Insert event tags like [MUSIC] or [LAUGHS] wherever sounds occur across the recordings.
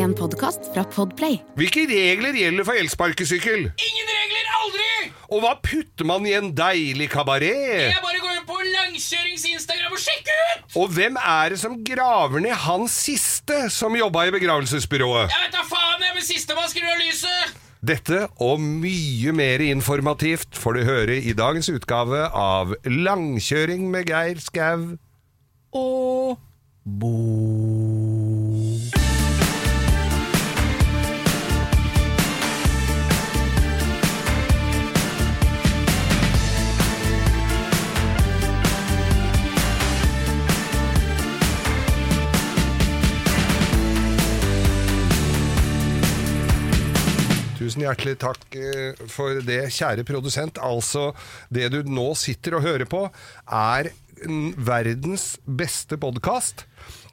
En podkast fra Podplay. Hvilke regler gjelder for elsparkesykkel? Ingen regler, aldri! Og hva putter man i en deilig kabaret? Jeg bare går inn på langkjørings-Instagram og sjekker ut! Og hvem er det som graver ned han siste som jobba i begravelsesbyrået? Jeg vet da faen, jeg, men sistemann skrur av lyset! Dette og mye mer informativt får du høre i dagens utgave av Langkjøring med Geir Skau. Og Tusen hjertelig takk eh, for det, kjære produsent. Altså, det du nå sitter og hører på, er verdens beste podkast.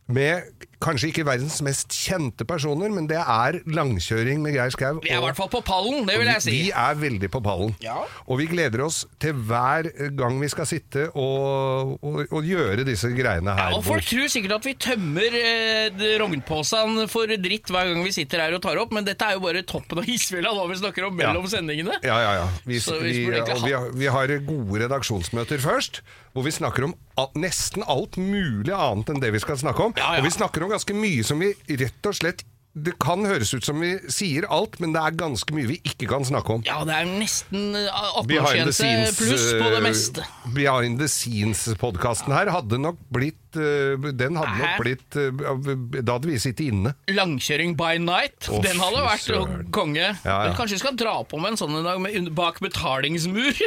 Med kanskje ikke verdens mest kjente personer, men det er langkjøring med Geir Skau. vi er i hvert fall på pallen, det vil jeg si. Vi er veldig på pallen. Ja. Og vi gleder oss til hver gang vi skal sitte og, og, og gjøre disse greiene her. Og folk tror sikkert at vi tømmer eh, rognposen for dritt hver gang vi sitter her og tar opp, men dette er jo bare toppen av isfjella hva vi snakker om mellom Ja. sendingene. Ja, ja, ja. Vi, vi vi, vi, har- vi har gode redaksjonsmøter først, hvor vi snakker om nesten alt mulig annet enn det vi skal snakke om. Ja, ja. Og vi snakker om ganske mye som vi rett og slett Det kan høres ut som vi sier alt, men det er ganske mye vi ikke kan snakke om. Ja, det er nesten eh, 18-årsgrense pluss på det eh, meste. Behind the scenes-podkasten her hadde nok blitt eh, Den hadde nok blitt eh, Da hadde vi sittet inne. Langkjøring by night, Oh, den hadde vært søren. konge. Ja, ja. Kanskje vi skal dra på med en sånn en dag med, bak betalingsmur? [LAUGHS]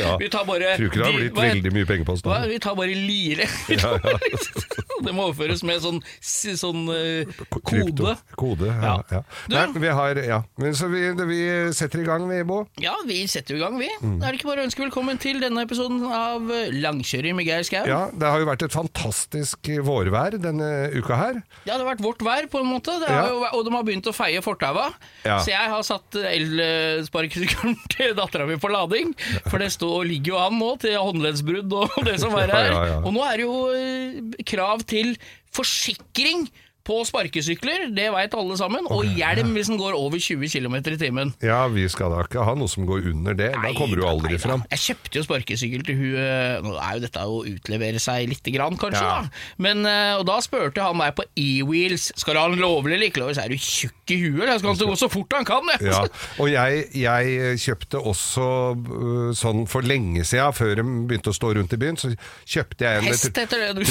Ja. Vi tar bare Tror ikke det har blitt veldig mye penger på oss da. Vi tar bare lire. [LAUGHS] [LAUGHS] Det må overføres med sånn, sånn uh, kode. Kode, ja. Nei, vi har, ja. Men så vi, vi setter i gang, vi, Bo. Ja, vi setter i gang, vi. Mm. Er det ikke bare å ønske velkommen til denne episoden av eh, Langkjøring med Geir Skau? Ja, Det har jo vært et fantastisk vårvær denne uka her. Ja, det har vært vårt vær, på en måte. Det Ja. jo, og de har begynt å feie fortaua. Ja. Så jeg har satt elsparkesykkelen [LAUGHS] til dattera mi på lading. For det står, ligger jo an nå til håndleddsbrudd og [LAUGHS] det som er. Ja. Og nå er det jo eh, krav til forsikring på sparkesykler, det veit alle sammen. Og hjelm hvis den går over 20 km i timen. Ja, vi skal da ikke ha noe som går under det. Da kommer du aldri Nei fram. Jeg kjøpte jo sparkesykkel til hun eh, Nå er jo dette å utlevere seg lite grann, kanskje, Ja. da. Men, eh, og da spurte han meg på e-wheels Skal du ha den lovlig eller ikke lovlig. Så er du tjukk i huet, eller skal han gå så fort han kan? jeg. Ja, og jeg, jeg kjøpte også øh, sånn for lenge siden, før de begynte å stå rundt i byen, så kjøpte jeg en Hest heter det du.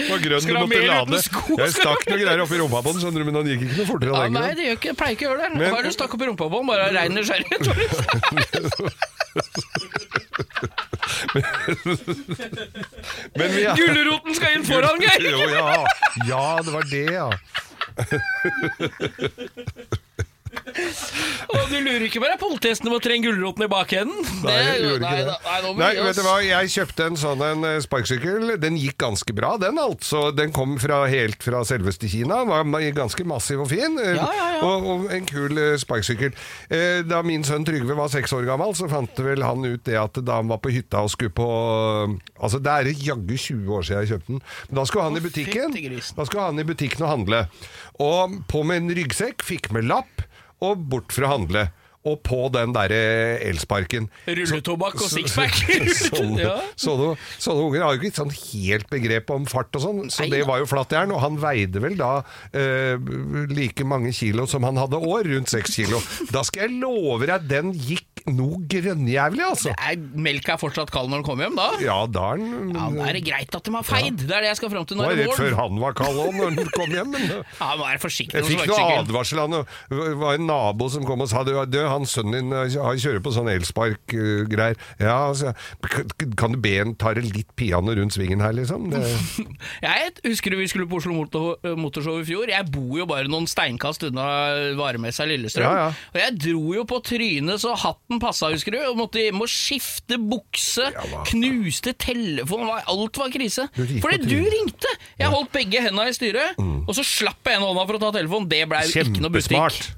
Det var grønn, du måtte lade. Jeg stakk noen greier oppi rumpa på den, skjønner du, men han gikk ikke noe fortere Ja, nei, det gjør ikke, pleier ikke å gjøre det. Men- Hva er det du stakk opp i rumpa på? Bare av rein nysgjerrighet? [LAUGHS] [LAUGHS] Er- Gulroten skal inn foran, Geir! Ja. ja, det var det, ja. [LAUGHS] Og du lurer ikke på deg politihestene må trenge gulroten i bakenden? Nei, jeg gjorde ikke det. nei, nei, Nei, vet du hva, jeg kjøpte en sånn en eh, sparkesykkel. Den gikk ganske bra, den altså. Den kom fra, helt fra selveste Kina. Var ganske massiv og fin. eh, Ja, ja, ja. Og, og en kul eh, sparkesykkel. Da min sønn Trygve var seks år gammel, så fant vel han ut det at da han var på hytta og skulle på Altså, det er jaggu 20 år siden jeg kjøpte den. Men da skulle han i butikken. Da skulle han i butikken og handle. Og på med en ryggsekk, fikk med lapp, og bort for å handle. Og på den derre elsparken. Rulletobakk og Så- sixpack. [LAUGHS] sånne, Ja. sånne, sånne unger har jo ikke sånn helt begrep om fart og sånn, så Nei det var jo flatjern. Og han veide vel da eh, like mange kilo som han hadde år, rundt seks kilo. Da skal jeg love deg, den gikk noe grønnjævlig, altså. Er melka fortsatt kald når den kommer hjem, da? Ja, da er den Ja, Da er det greit at de har feid. Det er det jeg skal fram til Det nå. var er det rett før han var kald òg, når han kom hjem. Men [LAUGHS] Ja, må være forsiktig jeg fikk noe advarsel av. Det var en nabo som kom og sa du, du han sønnen din eh, kjører på sånn elspark-greier. Ja, altså, kan- kan du be en ta det litt piano rundt svingen her, liksom? Det, [LAUGHS] Jeg husker vi skulle på Oslo Motor Motorshow i fjor? Jeg bor jo bare noen steinkast unna varemessa Lillestrøm. Ja, ja. Og jeg dro jo på trynet så hatten passa, husker du. Og måtte må skifte bukse, Ja, hva- knuste telefon, var- alt var krise. Fordi du ringte! Jeg holdt begge henda i styret, og så slapp jeg en hånda for å ta telefonen. Det blei jo ikke noe butikk.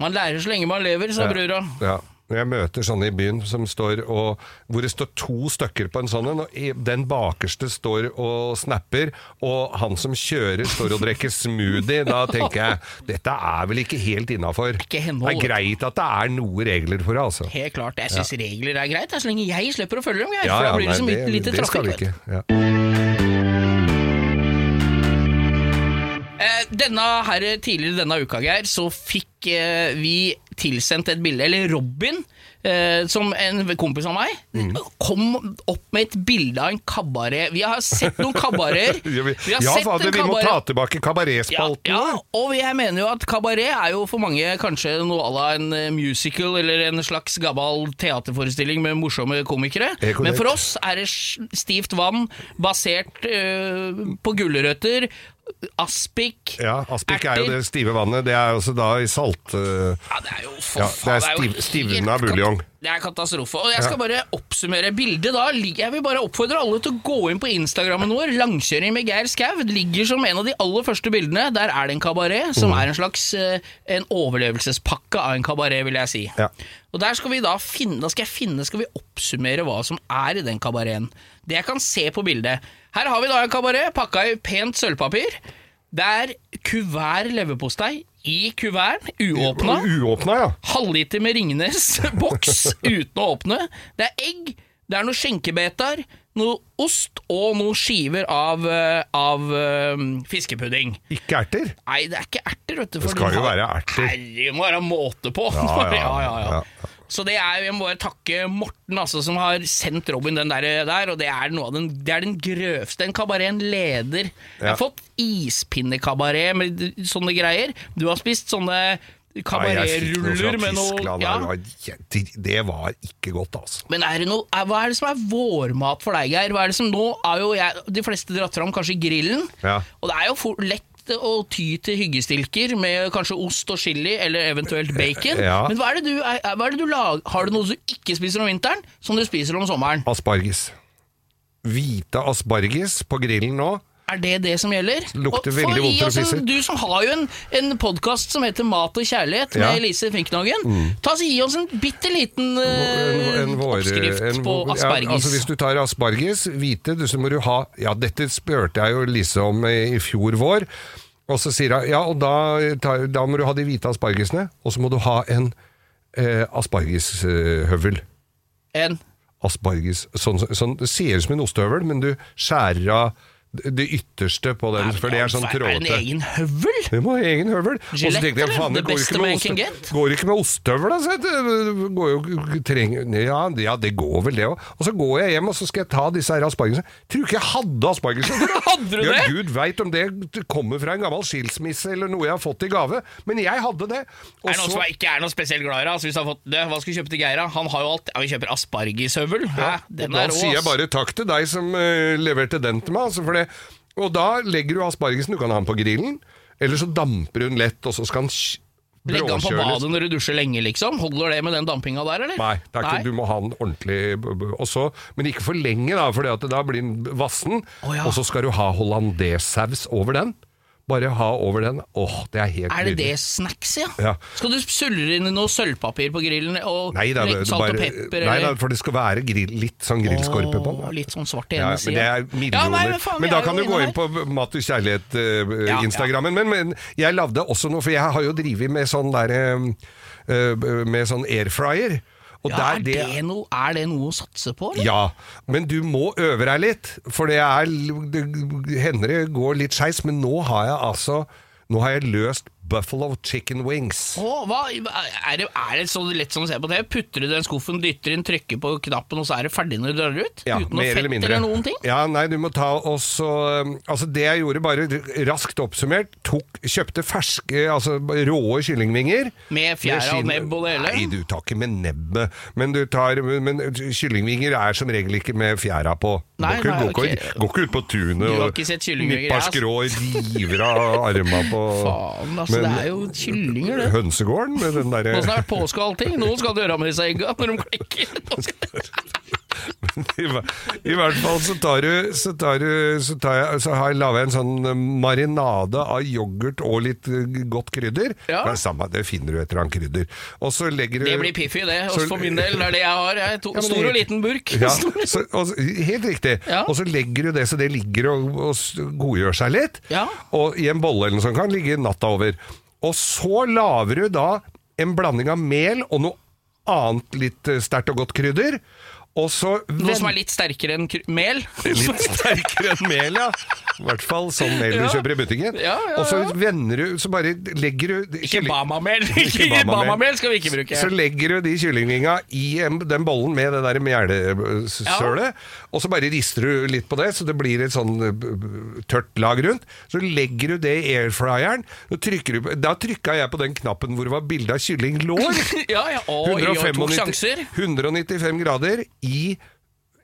Man lærer så lenge man lever, sa brura. Ja. Når jeg møter sånne i byen som står og, hvor det står to stykker på en sånn en, og den bakerste står og snapper, og han som kjører står og drikker smoothie, da tenker jeg dette er vel ikke helt innafor. Det er greit at det er noe regler for det, altså. Helt klart. Jeg syns regler er greit, så lenge jeg slipper å følge dem. Geir, Ja, for ja, da blir det så mye lite det skal vi ikke. Ja. Eh, Denne her, Tidligere denne uka, Geir, så fikk eh, vi tilsendt et bilde, eller Robin, eh, som en kompis av meg, Mm. kom opp med et bilde av en kabaret. Vi har sett noen kabareter. [LAUGHS] Ja, vi, Vi ja fader, vi må ta tilbake Ja, kabaretspalten. ja, og jeg mener jo at kabaret er jo for mange kanskje noe à la en eh, musical eller en slags gammel teaterforestilling med morsomme komikere. Er. Men for oss er det stivt vann basert eh, på gulrøtter, aspik, Ja, Aspik er jo det stive vannet. Det er også da i salt... eh, Ja, det er jo for Ja, det er stiv- stivna buljong. Det er katastrofe. Og jeg skal bare oppsummere bildet da. Jeg vil bare oppfordre alle til å gå inn på Instagrammen vår. Langkjøring med Geir Skau ligger som en av de aller første bildene. Der er det en kabaret, som Mm. er en slags eh, En overlevelsespakke av en kabaret, vil jeg si. Ja. Og der skal vi da finne Da skal jeg finne Skal vi oppsummere hva som er i den kabareten. Det jeg kan se på bildet Her har vi da en kabaret pakka i pent sølvpapir. Det er kuvert leverpostei i kuvern, uåpna. Uåpna, ja. Halvliter med Ringnes [LAUGHS] boks uten å åpne. Det er egg, det er noen skjenkebeter, noe ost og noen skiver av, eh, av um, fiskepudding. Ikke erter. Nei, det er ikke erter, vet du. Det skal jo være erter. Herre, må være måte på. Ja, ja, [LAUGHS] ja, ja, ja. Så det er, jeg må bare takke Morten altså, som har sendt Robin den der, der og det er noe av den, det er den grøvste. En kabaret, en leder. Jeg har fått ispinnekabaret med sånne greier. Du har spist sånne kabaretruller med noe ja. Det, var, det, det var ikke godt, altså. Men er det noe, er, hva er det som er vårmat for deg, Geir? Hva er det som nå er jo jeg, De fleste dratt fram kanskje grillen, Ja. og det er jo for, lett å ty til hyggestilker med kanskje ost og chili, eller eventuelt bacon. [LAUGHS] Ja. Men hva er det du, er, er det du lager? Har du noe du ikke spiser om vinteren, som du spiser om sommeren? Asparges. Hvite asparges på grillen nå. Er det det som gjelder? Lukter Og veldig vondt når du en- Du som har jo en, en podkast som heter Mat og kjærlighet med Ja. Mm. Elise Finknagen. Ta så Gi oss en bitte liten uh, En vår- oppskrift en på aspargis. asparges. Ja, altså hvis du tar asparges, hvite, så må du ha Ja, dette spurte jeg jo Lise om i, i fjor vår. Og så sier hun ja, og da, da må du ha de hvite aspargesene, og så må du ha en eh, aspargeshøvel. En Asparges. Sånn, sånn, det ser ut som en ostehøvel, men du skjærer av det ytterste på den, for det er sånn Er det en trådete. egen høvel? Det må ha egen høvel. Og så Gillette, tenkte jeg, eller? det beste man can get? Går ikke med ostehøvel, altså? Det går jo, trenger, ja, ja, det går vel det òg. Og så går jeg hjem og så skal jeg ta disse her aspargesene. Tror ikke jeg hadde asparges. [LAUGHS] Hadde du ja, det? Gud veit om det kommer fra en gammel skilsmisse eller noe jeg har fått i gave. Men jeg hadde det. Og Er det noen som ikke er noe spesielt glad i? Altså, hvis han har fått det, hva skal vi kjøpe til Geir? da? Han har jo alt. Ja, vi kjøper aspargeshøvel. Ja, Den da er sier jeg bare takk til deg som uh, leverte den til meg. Altså for det. Og da legger du aspargesen, du kan ha den på grillen, eller så damper den lett, og så skal den Legge den på badet når du dusjer lenge, liksom? Holder det med den dampinga der, eller? Nei, det er ikke, du må ha den ordentlig b- b- og så- Men ikke for lenge, da, for da blir den vassen. Oh, ja. Og så skal du ha hollandesaus over den. Bare ha over den. Åh, det er helt Er det nydelig. det snacks, ja? Ja. Skal du sulle inn noe sølvpapir på grillen og Nei da, litt salt bare, og pepper? nei da, for det skal være grill, litt sånn grillskorpe på den. Litt sånn svart i Ja, ene men sida. det er millioner. nei, men faen, men da kan du gå inn på Mat og kjærlighet-instagrammen. men, men jeg lagde også noe, for jeg har jo drevet med sånn der eh, eh, Med sånn airfryer. Ja, er, det, det noe, er det noe å satse på, eller? Ja, men du må øve deg litt, for det er det hender det går litt skeis, men nå har jeg altså Nå har jeg løst Buffalo chicken wings. Åh, hva, er, det, er det så lett som å se på det? Putter du den skuffen, dytter inn, trykker på knappen, og så er det ferdig når du drar ut? Ja, Uten noe fett eller eller noen ting? Ja, nei, du må ta også Altså, det jeg gjorde, bare raskt oppsummert, tok, kjøpte ferske, altså råe kyllingvinger. Med fjæra og nebb og det hele? Nei, du tar ikke med nebbet. Men du tar Men kyllingvinger er som regel ikke med fjæra på. Nei, går, ikke, nei, går, okay. går, går ikke ut på tunet og nipper skrå og river av arma på Faen, altså, det er jo kyllinger, det. Hønsegården med den derre Nå skal det har vært påske og allting, noen skal gjøre med disse egga når de klikker. [LAUGHS] I, hvert fall så tar du Så, tar du, så, tar jeg, så har jeg laga en sånn marinade av yoghurt og litt eh, godt krydder. Ja. Det samme, det finner du et eller annet krydder. Og så legger du Det blir Piffi, det. Også Så- for min del. Det er det jeg har. Jeg to, Ja, men stor og liten burk. Ja, [LAUGHS] så, og, helt riktig. Ja. Og så legger du det så det ligger og, og godgjør seg litt. Ja. Og i en bolle eller noe sånt kan ligge natta over. Og så lager du da en blanding av mel og noe annet litt eh, sterkt og godt krydder. Og så Noe som er litt sterkere enn mel. Litt sterkere enn mel, ja. I hvert fall sånn mel du kjøper i butikken. Og så vender du Så bare legger du Ikke Bama-mel. Bama-mel. Skal vi ikke bruke. Så legger du de kyllingvinga i den bollen med det der mjælesølet, og så bare rister du litt på det, så det blir et sånn eh, tørt lag rundt. Så legger du det i airfryeren. Da trykka jeg på den knappen hvor det var bilde av kyllinglår. [LAUGHS] Ja, ja. Å, jeg tok 195 sjanser. 195 grader i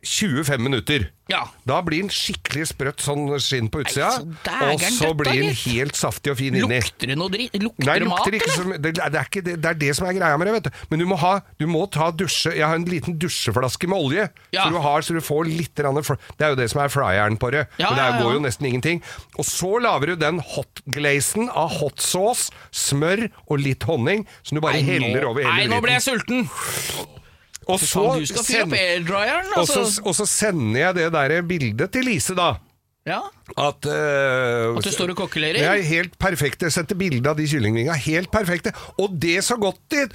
25 minutter. Ja. Da blir den skikkelig sprøtt sånn skinn på utsida, og så blir den helt saftig og fin inni. Lukter det noe dritt? Lukter Nei, det mat, ikke eller? som, det, det, er ikke det, det er det som er greia med det, vet du. Men du må, ha, du må ta dusje Jeg har en liten dusjeflaske med olje, Ja. så, du har, så du får litt Det er jo det som er fryeren på det. Ja, men det går jo nesten ingenting. Og så lager du den hotglazen av hot sauce, smør og litt honning, som du bare Nei, heller over hele Nei, nå ble jeg sulten! Og så, du skal fyre opp airdryeren, og, så, altså. og så sender jeg det der bildet til Lise, da. Ja. At, uh, At du står og kokkelerer? er helt perfekt. Jeg sendte bilde av de kyllingvingene. Helt perfekte. Og det så godt, det,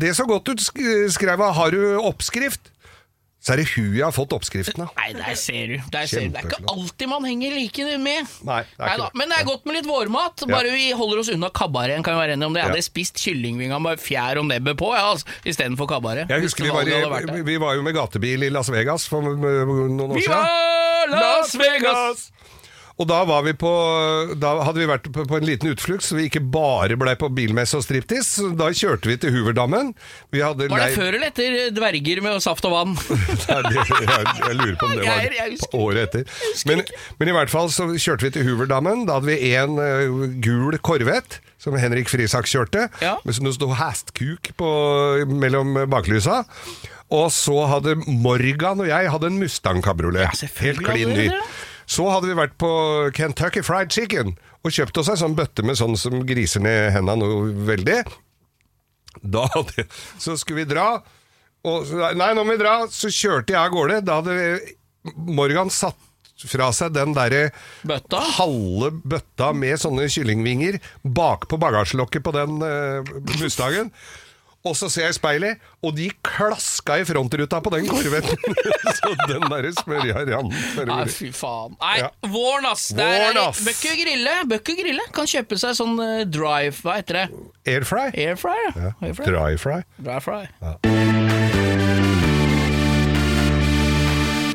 det så godt ut, skrev jeg. 'har du oppskrift'? Så er det hun jeg har fått oppskriften av. Nei, der ser du. Der ser du. Det er ikke alltid man henger like med. Nei, det ikke det. Men det er godt med litt vårmat. Bare vi holder oss unna kabaret, kan vi være enige om det. Jeg hadde spist kyllingvinga med fjær og nebbet på ja, altså, istedenfor kabaret. Jeg husker vi var, i, vi var jo med gatebil i Las Vegas for noen år Viva siden. Las Vegas! Og da, var vi på, da hadde vi vært på, en liten utflukt, så vi ikke bare blei på bilmesse og striptease. Da kjørte vi til Huverdammen. Vi hadde Var det leid- før eller etter dverger med saft og vann? [LAUGHS] Nei, jeg, jeg lurer på om det var året etter. Men, men i hvert fall så kjørte vi til Huverdammen. Da hadde vi en uh, gul Corvette som Henrik Frisak kjørte, Ja. men som det sto hestkuk på, mellom baklysa. Og så hadde Morgan og jeg hadde en Mustang kabriolet. Ja, helt klin ny. Så hadde vi vært på Kentucky Fried Chicken og kjøpt oss ei sånn bøtte med sånn som griser ned hendene noe veldig. Da hadde, så skulle vi dra og, Nei, nå må vi dra Så kjørte jeg av gårde Da hadde Morgan satt fra seg den der Bøtta? halve bøtta med sånne kyllingvinger bak på bagasjelokket på den uh, Mustangen. Og så ser jeg i speilet, og de klaska i frontruta på den korvetten. [LAUGHS] så den der smørja rant. Nei, fy faen. Nei, Ja. våren, ass! Der Våren, ass. Bøkke grille. Bøkke grille kan kjøpe seg sånn uh, drive Hva heter det? Airfry. Airfryer? Ja. Airfryer. Dry fry. Dry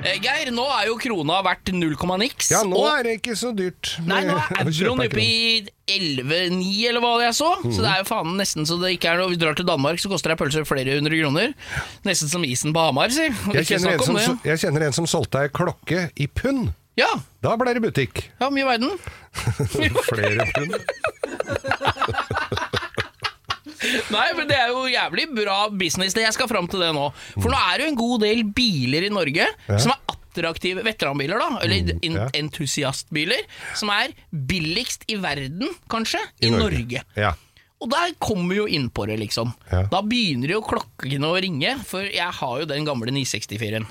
Geir, nå er jo krona verdt null komma niks. Ja, nå og- er det ikke så dyrt. Nei, nå [LAUGHS] er euroen oppe i 11,9 eller hva jeg så. Så det er jo faen nesten så det ikke er noe Vi drar til Danmark, så koster ei pølse flere hundre kroner. Nesten som isen på Hamar, si. Jeg kjenner, en som, jeg kjenner en som solgte ei klokke i pund. Ja, Da ble det butikk. ja, mye verden. [LAUGHS] Flere pund. [LAUGHS] Nei, men det er jo jævlig bra business det jeg skal fram til det nå. For nå er det jo en god del biler i Norge som er attraktive veteranbiler, da. Eller mm, ja. entusiastbiler. Som er billigst i verden, kanskje, i, I Norge. Norge. Ja. Og der kommer vi jo inn på det, liksom. Ja. Da begynner jo klokkene å ringe, for jeg har jo den gamle 964-en.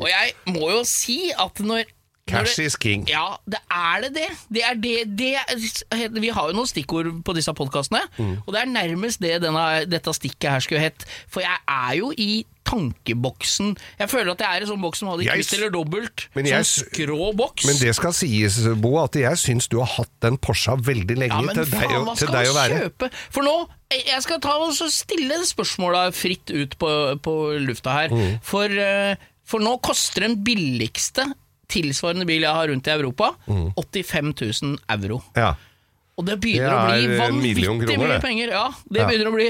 Og jeg må jo si at når Cash det- is king. Ja, det er det det. Det er det, det er- Vi har jo noen stikkord på disse podkastene, Mm. og det er nærmest det denne, dette stikket her skulle hett. For jeg er jo i tankeboksen Jeg føler at jeg er i sånn boks som hadde kvitt eller dobbelt. Men jeg sånn skrå boks. Men det skal sies, Bo, at jeg syns du har hatt den Porscha veldig lenge Ja, til, deg, faen, å- til skal deg å være. kjøpe? For nå, jeg jeg skal ta og stille spørsmåla fritt ut på, på lufta her. Mm. For, eh, for nå koster den billigste tilsvarende bil jeg har rundt i Europa, Mm. 85 000 euro. Ja. Og det begynner Det å bli million vanvittig kroner, mye det. penger. Ja, det begynner å bli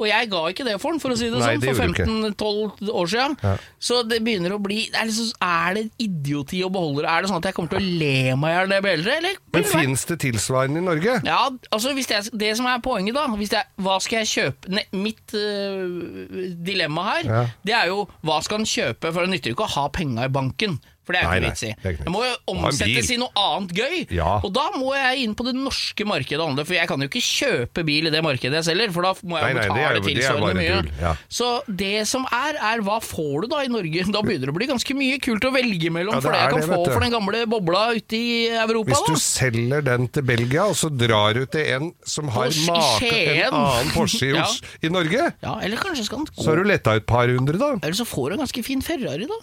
Og jeg ga ikke det for den, for å si det Nei, sånn, det for 15-12 år siden. Ja. Så det begynner å bli Er, liksom, er det idioti å beholde det? Er det sånn at jeg kommer til å le meg i hjel når jeg blir eldre, eller? Men det fins det tilsvarende i Norge? Ja, altså hvis jeg, Det som er poenget, da hvis jeg, Hva skal jeg kjøpe ne, Mitt øh, dilemma her, Ja. det er jo hva skal en kjøpe, for det nytter jo ikke å ha penga i banken. For det er jo ikke vits i. det må jo omsettes i noe annet gøy. Ja. Og da må jeg inn på det norske markedet og handle, for jeg kan jo ikke kjøpe bil i det markedet jeg selger, for da må jeg Nei, jo nei, betale jo- tilsvarende mye. ja. Så det som er, er hva får du da i Norge? [LAUGHS] Da begynner det å bli ganske mye kult å velge mellom Ja, det for det jeg kan det, få for den gamle bobla ute i Europa. Hvis du da. selger den til Belgia, og så drar du til en som har make en annen Porsche i. [LAUGHS] I Norge, så har du letta et par hundre, da. Eller så får du en ganske fin Ferrari, da.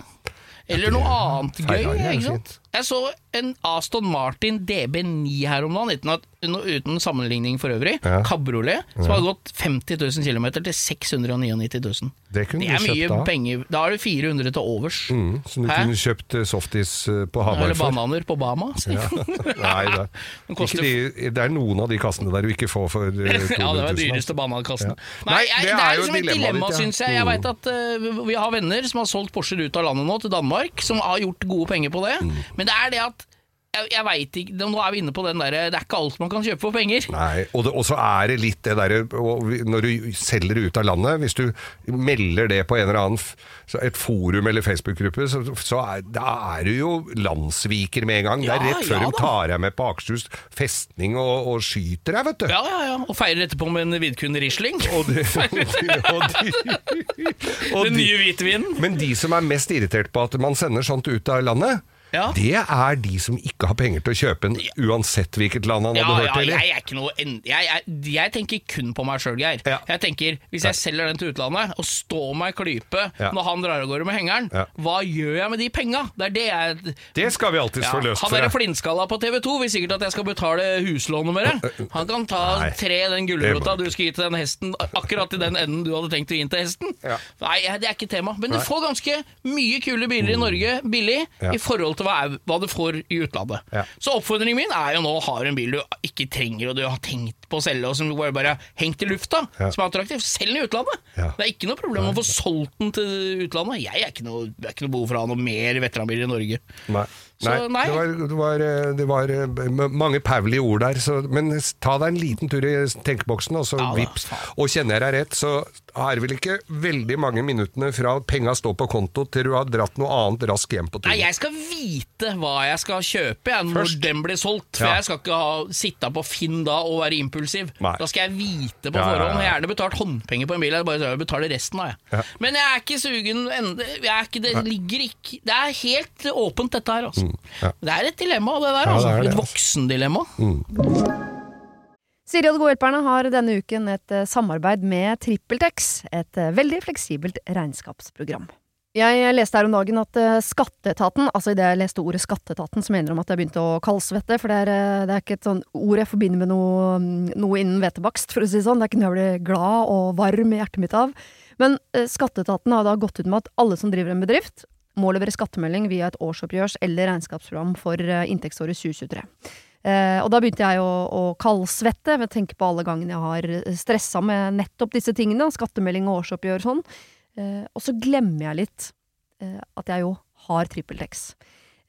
Eller noe annet gøy. Ferrari ikke sant? Jeg så en Aston Martin DB9 her om dagen, uten, at, uten sammenligning for øvrig. Ja. Kabriolet, som har gått 50 000 km til 699 000. Det Det er mye da. penger. Da har du 400 til overs. Mm, som du Hæ? kunne kjøpt eh, softis eh, på Hamar Eller bananer på Bama. Ja. [LAUGHS] Nei, [LAUGHS] det, koster- de, det er noen av de kassene der du ikke får for eh, 200 [LAUGHS] 000. Ja, det var altså. dyreste banankassen. Ja. Nei, jeg, det det er er jo liksom et dilemma, ditt, ja. syns jeg. Jeg Mm. vet at uh, Vi har venner som har solgt Porscher ut av landet nå, til Danmark, som har gjort gode penger på det. Mm. Men det er det at jeg, jeg vet ikke, Nå er vi inne på den derre Det er ikke alt man kan kjøpe for penger. Nei, og det- og så er det litt det derre Når du selger det ut av landet, hvis du melder det på en eller annen så et forum eller Facebook-gruppe, så, så er, da er du jo landssviker med en gang. det er rett før ja de tar deg med på Akershus festning og, og skyter deg, vet du. Ja, ja, ja. Og feirer etterpå med en Vidkun Riesling. [LAUGHS] Og de, og de, [LAUGHS] og Den nye hvitvinen. men de som er mest irritert på at man sender sånt ut av landet, Ja. det er de som ikke har penger til å kjøpe en uansett hvilket land han hadde hørt til jeg er ikke noe en- jeg, jeg, jeg tenker kun på meg sjøl, Geir. Jeg tenker, Hvis jeg selger den til utlandet, og står meg i klype når han drar av gårde med hengeren, hva gjør jeg med de penga? Det er det jeg Det skal vi alltids få løst han for derre deg. flintskalla på TV 2 vil sikkert at jeg skal betale huslånet med det. Han kan ta Nei. tre den gulrota du skal gi til den hesten, akkurat i den enden du hadde tenkt å gi til hesten. Nei, det er ikke tema. Men du får ganske mye kule biler i Norge billig Mm. I forhold til hva, hva du får i utlandet. Ja. Så oppfordringen min er jo nå har du en bil du ikke trenger og du har tenkt på å selge, og som bare, bare har hengt i lufta, Ja. som er attraktiv, selg den i utlandet. Ja. Det er ikke noe problem å få solgt den til utlandet. Jeg er ikke noe, det er ikke noe behov for å ha noe mer veteranbiler i Norge. Nei. Så Nei, nei. Det, var, det, var, det var eh, mange paulige ord der, så, men ta deg en liten tur i tenkeboksen, og så Ja vips. Og kjenner jeg deg rett, så er det vel ikke veldig mange minuttene fra penga står på konto til du har dratt noe annet raskt hjem på Nei, turen. jeg skal vite hva jeg skal kjøpe jeg, når Først. den blir solgt. For Ja. jeg skal ikke ha, sitte på Finn da og være impulsiv. Nei. Da skal jeg vite på Ja, forhånd. Jeg har gjerne betalt håndpenger på en bil, jeg bare betaler resten av jeg. Men jeg er ikke sugen jeg er ikke, Det ligger ikke Det er helt åpent, dette her. Altså. Mm, ja. Det er et dilemma, det der. Ja, altså. det det, et voksendilemma. Mm. Siri og de gode hjelperne har denne uken et eh, samarbeid med TrippelTex, et eh, veldig fleksibelt regnskapsprogram. Jeg leste her om dagen at eh, Skatteetaten, altså idet jeg leste ordet Skatteetaten, så mener de at jeg begynte å kaldsvette, for det er, det er ikke et sånn ord jeg forbinder med noe, mm, noe innen hvetebakst, for å si det sånn. Det er ikke noe jeg blir glad og varm i hjertet mitt av. Men Skatteetaten har da gått ut med at alle som driver en bedrift, må levere skattemelding via et årsoppgjørs- eller regnskapsprogram for eh, inntektsåret 2023. Eh, og da begynte jeg å, å kaldsvette ved å tenke på alle gangene jeg har stressa med nettopp disse tingene, skattemelding og årsoppgjør og sånn. Eh, og så glemmer jeg litt eh, at jeg jo har TrippelTex.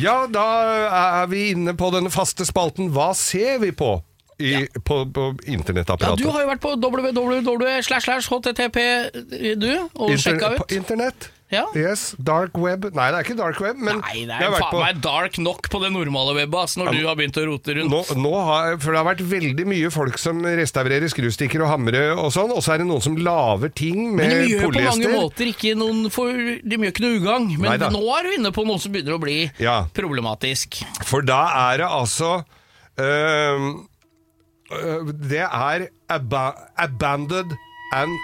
Ja, da er vi inne på den faste spalten Hva ser vi på? I, på, på Ja, du har jo vært på www.http, du, og sjekka På internett? Ja. Yes. Dark web. Nei, det er ikke dark web, men Nei, det er faen meg dark nok på det normale webbet, altså, når du har begynt å rote rundt. Nå, nå har, for det har vært veldig mye folk som restaurerer skrustikker og hamre og sånn, og så er det noen som lager ting med Men de gjør på mange måter ikke noen for, De gjør ikke noe ugagn. Men Neida. nå er du inne på noe som begynner å bli Ja. problematisk. For da er det altså øh, Det er ab abandoned and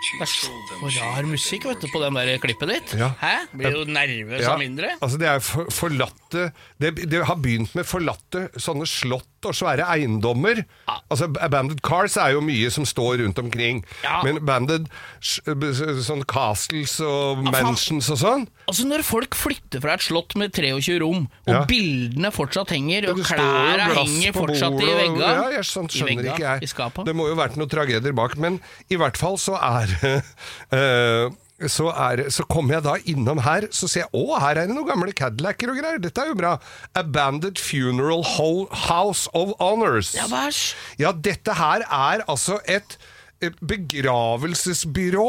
Det er så rar musikk vet du, på den der klippet ditt. Ja. Hæ? Blir jo nervøs Ja, av mindre? Altså det er for, forlatte det, det har begynt med forlatte sånne slott og svære eiendommer. Ja. Altså Abandoned cars er jo mye som står rundt omkring. Ja. Men abandoned sånn castles og Ja, mansions og sånn Altså Når folk flytter fra et slott med 23 rom, og Ja. bildene fortsatt henger, og klærne henger fortsatt i bordet, og- Ja, jeg, sånt skjønner vegga, ikke jeg. Det må jo vært noen tragedier bak, men i hvert fall så er [LAUGHS] eh, så, er, så kommer jeg da innom her, så ser jeg å, her er det noen gamle Cadillacer og greier. Dette er jo bra. Abandoned Funeral Ho House of Honors. Ja, værs. Ja, dette her er altså et begravelsesbyrå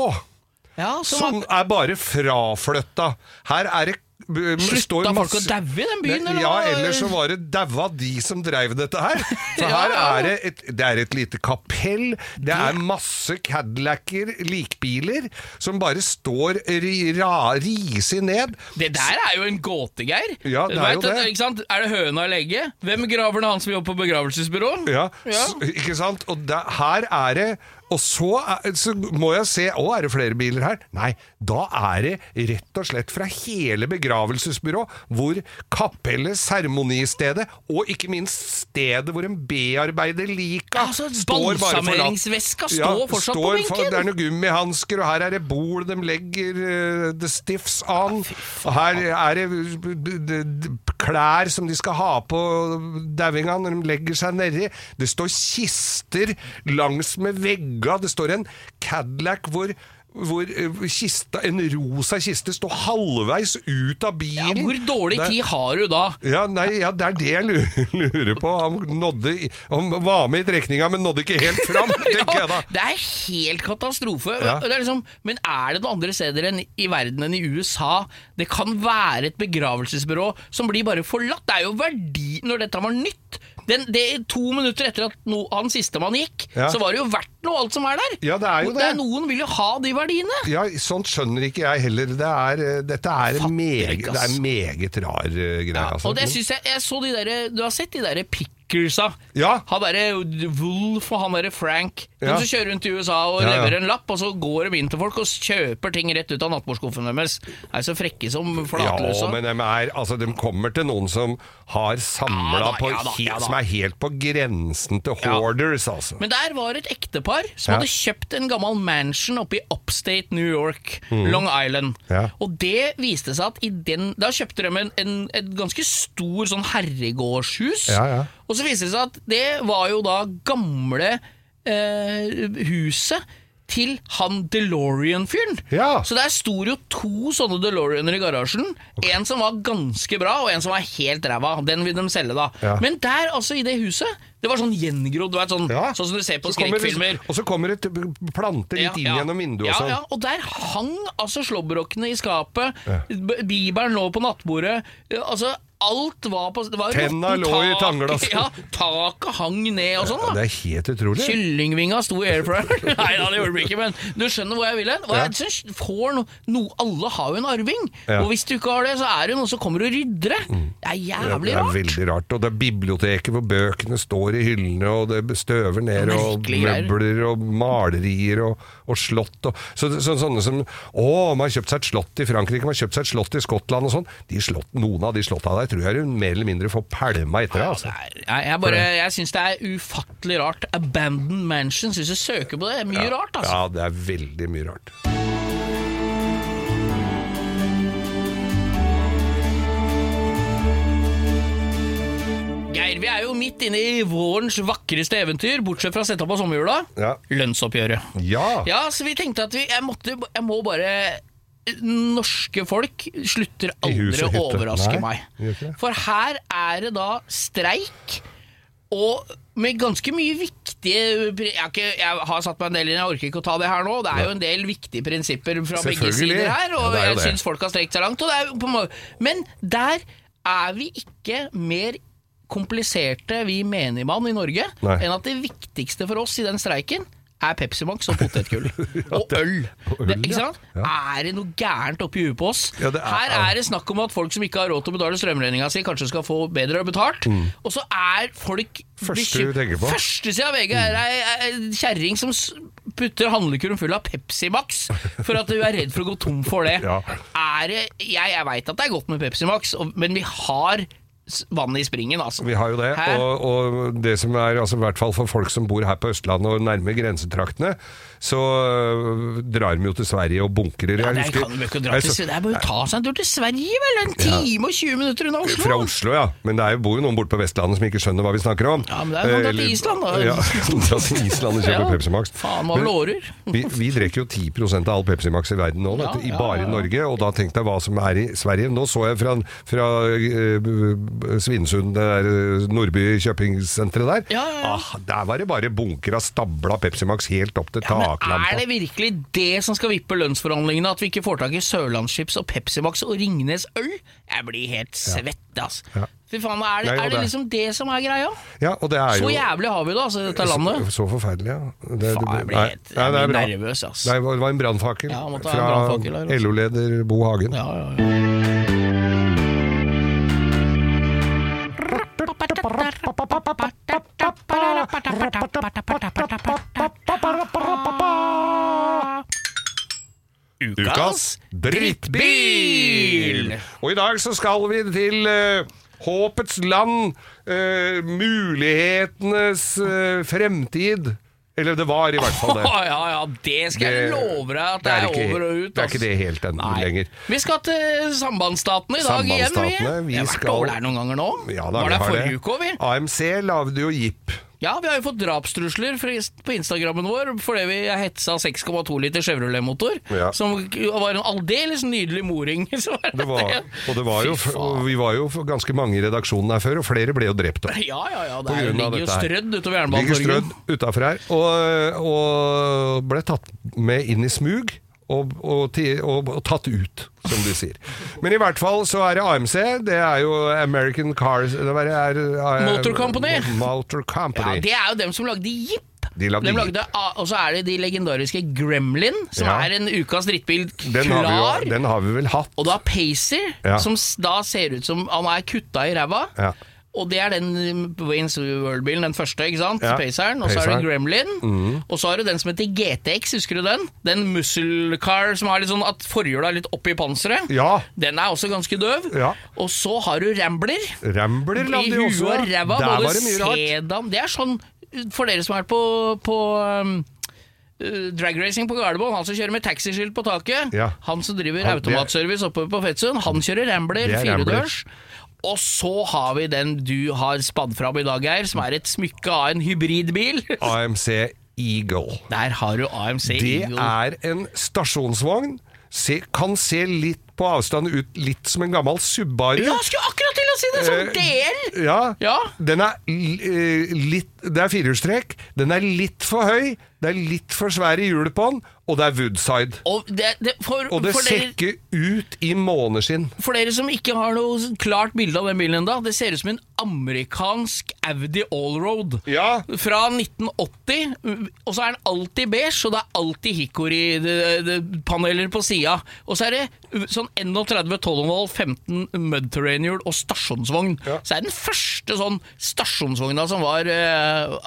Ja, som som er bare fraflytta. Her er det Slutta folk å daue i den byen, eller Ja, eller så var det daua de som dreiv dette her. For [LAUGHS] Ja, her er det et, det er et lite kapell, det er masse Cadillacer, likbiler, som bare står ri, ra, risig ned. Det der er jo en gåte, Geir. Ja, det er jo det. Ikke sant? Er det høna eller egget? Hvem graver ned han som jobber på begravelsesbyrå? Ja, Ja. ikke sant? Og da, her er det Og så, er, så må jeg se Å, er det flere biler her? Nei, da er det rett og slett fra hele begravelsesbyrå, hvor kapellet, seremonistedet, og ikke minst stedet hvor en bearbeider lika Ja, altså, balsameringsveska står fortsatt på benken! for- Det er noen gummihansker, og her er det bol de legger uh, the stiffs on. Og her er det klær som de skal ha på dauinga når de legger seg nedi. Det står kister langs med vegga. Det står en Cadillac hvor hvor eh, kista, en rosa kiste står halvveis ut av bilen. Ja, hvor dårlig tid har du da? ja, nei, ja, det er det jeg lurer, [LAUGHS] lurer på. Han, nådde, han var med i trekninga, men nådde ikke helt fram, [LAUGHS] tenker da. Det er helt katastrofe. Ja. Det er liksom, men er det noen andre steder enn i verden enn i USA det kan være et begravelsesbyrå som blir bare forlatt? Det er jo verdi når dette var nytt. Den, det, to minutter etter at no, han sistemann gikk, Ja. så var det jo verdt noe, alt som er der. Ja, det er jo det. Noen vil jo ha de verdiene. Ja, Sånt skjønner ikke jeg heller. Det er, dette er Fatter meget, det er meget rar uh, greie. altså. Og det syns jeg, jeg så de der, Du har sett de der pickersa? Ja. Han derre Wolf og han derre Frank. De Ja. som kjører rundt i USA og Ja, leverer en lapp, og så går de inn til folk og kjøper ting rett ut av nattbordskuffen deres. De er så frekke som Ja, men de, er, altså, de kommer til noen som har samla på. Som er helt på grensen til hoarders, altså. Men der var et ektepar som hadde kjøpt en gammel mansion oppe i upstate New York, Long Island. Mm. Og det viste seg at i den Da kjøpte de en, en, et ganske stor sånn herregårdshus. Ja, ja. Og så viser det seg at det var jo da gamle eh, huset til han DeLorean-fyren. Ja. Så der sto jo to sånne DeLoreaner i garasjen. En som var ganske bra, og en som var helt ræva. Den vil de selge, da. Ja. Men der, altså, i det huset, det var sånn gjengrodd, sånn, Ja. sånn som du ser på skrekkfilmer. Og så kommer det planter litt inn gjennom vinduet ja, og sånn. Ja, og der hang altså slåbrokkene i skapet, bibelen lå på nattbordet, altså alt var på det var Tenna lå i tannglasset. [LAUGHS] Ja, taket hang ned og sånn, da. det er helt utrolig. Kyllingvinga sto i air fryer. [LAUGHS] Nei da, det gjorde det ikke, men du skjønner hvor jeg vil hen. Ja. no, no, Alle har jo en arving, Ja. og hvis du ikke har det, så er det noen som kommer og rydder det. Det er jævlig rart! det er veldig rart. Og det er biblioteket hvor bøkene står i hyllene, og det støver ned, og møbler og malerier og, og slott. Og, så, så, sånne som Å, man har kjøpt seg et slott i Frankrike, man har kjøpt seg et slott i Skottland og sånn. De slott, noen av de slotta der tror jeg du mer eller mindre får pælma etter deg. Ja, Altså. er- jeg, jeg, bare, jeg syns det er ufattelig rart. Abandoned Mansions, hvis du søker på det, det er mye rart, altså. Ja, det er veldig mye rart. Vi er jo midt inne i vårens vakreste eventyr, bortsett fra å sette opp av sommerjula. Ja. Lønnsoppgjøret. Ja. Ja, så vi tenkte at vi Jeg, måtte, jeg må bare norske folk slutter aldri å overraske Nei, meg. For her er det da streik, og med ganske mye viktige jeg har, ikke, jeg har satt meg en del inn, jeg orker ikke å ta det her nå. Det er jo en del viktige prinsipper fra begge sider her, og Ja, jeg syns folk har strekt seg langt. Men der er vi ikke mer kompliserte, vi menigmann i Norge, Nei. enn at det viktigste for oss i den streiken er Pepsi Max og potetgull. [LAUGHS] og øl. og øl, det, ikke ja. Er det noe gærent oppi huet på oss? Ja, er- Her er det snakk om at folk som ikke har råd til å betale strømregninga si, kanskje skal få bedre betalt. Og så er folk Mm. Første du tenker på. Førstesida av VG er ei kjerring som putter handlekurven full av Pepsi Max for at du er redd for å gå tom for det. [LAUGHS] Ja. Er det jeg jeg veit at det er godt med Pepsi Max, men vi har vann i springen, altså. Vi har jo det, og, og det som er, altså, i hvert fall for folk som bor her på Østlandet og nærme grensetraktene, så øh, drar de jo til Sverige og bunkrer. Ja, Jeg det kan vi ikke dra til Sverige. Det er bare å ta seg en tur til Sverige, vel? En time og 20 minutter unna Oslo. Fra Oslo, ja. Men det er jo, bor jo noen borte på Vestlandet som ikke skjønner hva vi snakker om. Ja, men det er jo noen der til Island, da. Ja, [LAUGHS] drar til Island og kjøper Ja. Pepsi Max. Faen, hva lårer årer? Vi, vi drikker jo 10% av all Pepsi Max i verden nå, Ja, i bare. Norge. Og da tenkte jeg hva som er i Sverige. Nå så jeg fra, fra uh, Svinesund, det der eh, Nordby kjøpingssenteret der. Ah, der var det bare bunker av stabla Pepsi Max helt opp til men taklampa. er det virkelig det som skal vippe lønnsforhandlingene? At vi ikke får tak i Sørlandschips og Pepsi Max og Ringnes øl? Jeg blir helt svett, altså. Ja. Fy faen, er det, er det liksom det som er greia? Ja, og det er jo, Så jævlig har vi det, altså, dette landet. Så, så forferdelig, ja. Det, Faen, jeg blir helt- nei, er blir nervøs, ass. Det var, det var en brannfakkel Ja, fra her, altså. LO-leder Bo Hagen. Ja, ja, ja. Ukas drittbil! Og i dag så skal vi til eh, håpets land, eh, mulighetenes eh, fremtid. Eller det var i hvert fall det. [LAUGHS] Ja, ja, det skal jeg Det- love deg at det, er, ikke, over og ut. Det er ass. ikke det helt ennå Nei. lenger. Vi skal til sambandsstatene i dag igjen, vi. Sambandsstatene, vi Vi har vært skal- over der noen ganger nå. Ja, da, Var vi der har forrige det. uke òg, vi. AMC lagde jo Jeep. Ja, vi har jo fått drapstrusler på Instagrammen vår fordi vi hetsa 6,2 liter Chevrolet-motor, Ja. som var en aldeles nydelig moring. [LAUGHS] Det var, og det var jo, vi var jo ganske mange i redaksjonen her før, og flere ble jo drept. da. Ja, ja, ja. Det er, ligger jo strødd utover Ligger strødd utafor her, og, og ble tatt med inn i smug. Og, og, og, og tatt ut, som de sier. Men i hvert fall så er det AMC. Det er jo American Cars det er, er, er, Motor Company. Motor Ja, Det er jo dem som lagde Jeep. De lagde de lagde, og så er det de legendariske Gremlin, som Ja. er en ukas drittbil Den har, vi jo, den har vi vel hatt. Og du har Pacer, Ja. som da ser ut som han er kutta i ræva. Ja. Og det er den Waynes World-bilen, den første, ikke sant? Ja, Paceren. Og så er det Gremlin. Mm. Og så har du den som heter GTX, husker du den? Den muscle car som har litt sånn at forhjula er litt oppi panseret. Ja. Den er også ganske døv. Ja. Og så har du Rambler. Rambler I lagde de huet også. og ræva. Både sedan Det er sånn, for dere som har vært på, på um, uh, dragracing på Gardermoen, han som kjører med taxiskilt på taket, Ja. han som driver automatservice oppe på Fetsund. han kjører er Rambler. firedørs. Og så har vi den du har spadd fram i dag, Geir, som er et smykke av en hybridbil. [LAUGHS] AMC Eagle. Der har du AMC Det Eagle. er en stasjonsvogn. Se, kan se litt på avstand ut litt som en gammel Subaru. Ja, skulle akkurat til å si det! Som Eh, del! Ja. Ja. Den er eh, litt Det er firehjulstrekk. Den er litt for høy. Det er litt for svære hjul på den, og det er woodside. Og det, det, for, Og det ser ikke ut i måneskinn. For dere som ikke har noe klart bilde av den bilen ennå, det ser ut som en amerikansk Audi Allroad. Ja. Fra 1980, og så er den alltid beige, og det er alltid hickory-paneler på sida. Og så er det sånn 31 12,5 15 mud terrain-hjul og stasjonsvogn. Ja. Så er det den første sånn stasjonsvogna som var eh,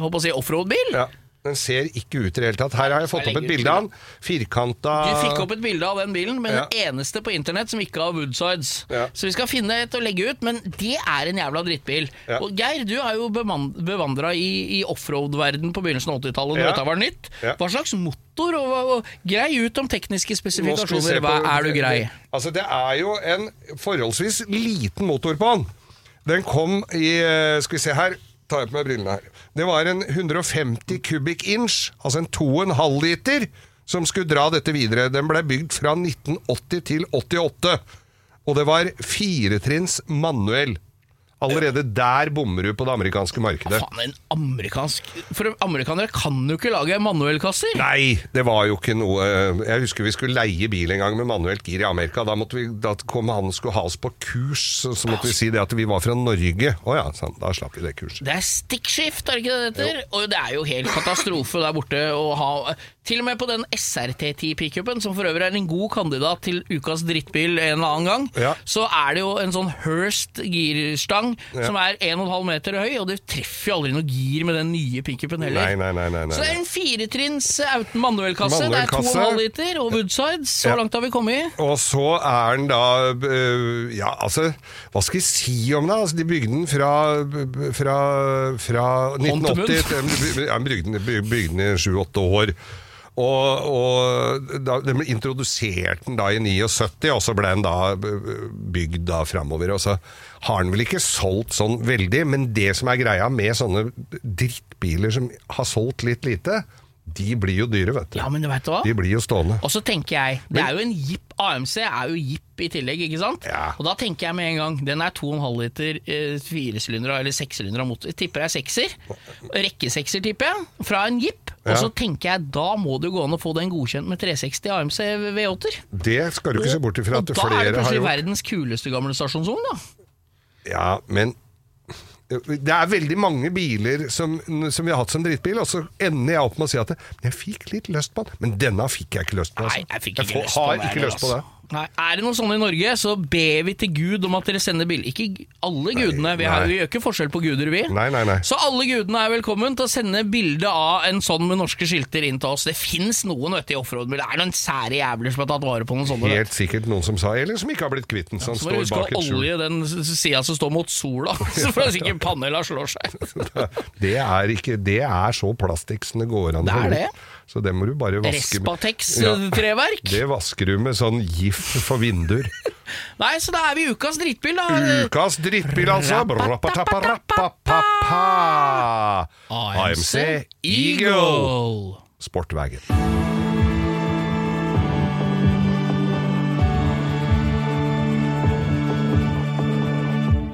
håper å si offroad-bil. Ja. Den ser ikke ut i det hele tatt. Her har jeg fått opp et bilde av den. Firkanta Du fikk opp et bilde av den bilen, men Ja. den eneste på internett som ikke har woodsides. Ja. Så vi skal finne et å legge ut, men det er en jævla drittbil. Ja. Og Geir, du er jo bevandra i, i offroad-verden på begynnelsen av 80-tallet, når Ja. dette var nytt. Hva slags motor, og, og grei ut om tekniske spesifikasjoner. Hva er du grei? Altså, det er jo en forholdsvis liten motor på den. Den kom i eh, Skal vi se her. Ta på meg brillene her. Det var en 150 kubikk inch, altså en 2,5 liter som skulle dra dette videre. Den ble bygd fra 1980 til 88. Og det var firetrinns manuell. Allerede der bommer du på det amerikanske markedet. Faen, en amerikansk For amerikanere kan jo ikke lage manuellkasser. Nei, det var jo ikke noe eh, Jeg husker vi skulle leie bil en gang med manuelt gir i Amerika. Da, måtte vi, da kom han og skulle ha oss på kurs, så, så måtte vi si det at vi var fra Norge. Å ja, sånn, da slapp vi det kurset. Det er stikkskift, er det ikke det det heter? Og det er jo helt katastrofe der borte å ha Til og med på den SRT10-pickupen, som for øvrig er en god kandidat til ukas drittbil en eller annen gang, Ja. så er det jo en sånn Hurst girstang Ja. som er 1,5 meter høy, og det treffer jo aldri noe gir med den nye pickupen heller. Nei, nei, nei. Så det er en firetrinns uten manuellkasse. Det er Manuellkasse. 2,5 liter og Woodside. Så Ja. langt har vi kommet. Og så er den da øh, Ja, altså, hva skal jeg si om det? Altså, de bygde den fra, fra, fra Hånd til 1980 til ja, bygde den i sju-åtte år. Og, og da, Den ble introdusert den da i 79, og så ble den da bygd da framover. Og så har den vel ikke solgt sånn veldig, men det som er greia med sånne drittbiler som har solgt litt lite, de blir jo dyre, vet du. Ja, men du vet hva? De blir jo stående. Og så tenker jeg, det er jo en Jeep AMC er jo Jeep i tillegg, ikke sant? Ja. Og da tenker jeg med en gang, den er 2,5 liter eh, firesylindere eller sekssylindere motor. Tipper er sekser. Rekkesekser, tipper jeg, fra en Jeep. Og så tenker jeg, da må jo gå an å få den godkjent med 360 AMC V8-er. Det skal du ikke se bort ifra Og at da er det plutselig verdens kuleste gamle stasjonsvogn, da. Ja, men det er veldig mange biler som, som vi har hatt som drittbil, og så ender jeg opp med å si at jeg fikk litt lyst på den, men denne fikk jeg ikke lyst på. Nei, Altså. jeg fikk ikke får- lyst på har ikke lyst på det. Nei, er det noe sånne i Norge, så ber vi til Gud om at dere sender bilder. Ikke alle gudene, vi, har, vi gjør ikke forskjell på guder, vi. Nei, nei, nei. Så alle gudene er velkommen til å sende bilde av en sånn med norske skilter inn til oss. Det fins noen vet du, i offroad, men det er noen sære jævler som har tatt vare på noen sånne. Helt sikkert noen som sa, eller som ikke har blitt kvitt den, som Så må du står huske bak å et skjul. olje den sida som står mot sola, [LAUGHS] så får sikkert panela slår seg. [LAUGHS] Det er, ikke, det er så plastikk som det går an Det er det. Så det må du bare vaske. Respatex-treverk. Det vasker du med sånn gif for vinduer. [LAUGHS] Nei, så da er vi i ukas drittbil, da. Ukas drittbil, altså. AMC Eagle. Sportwagen.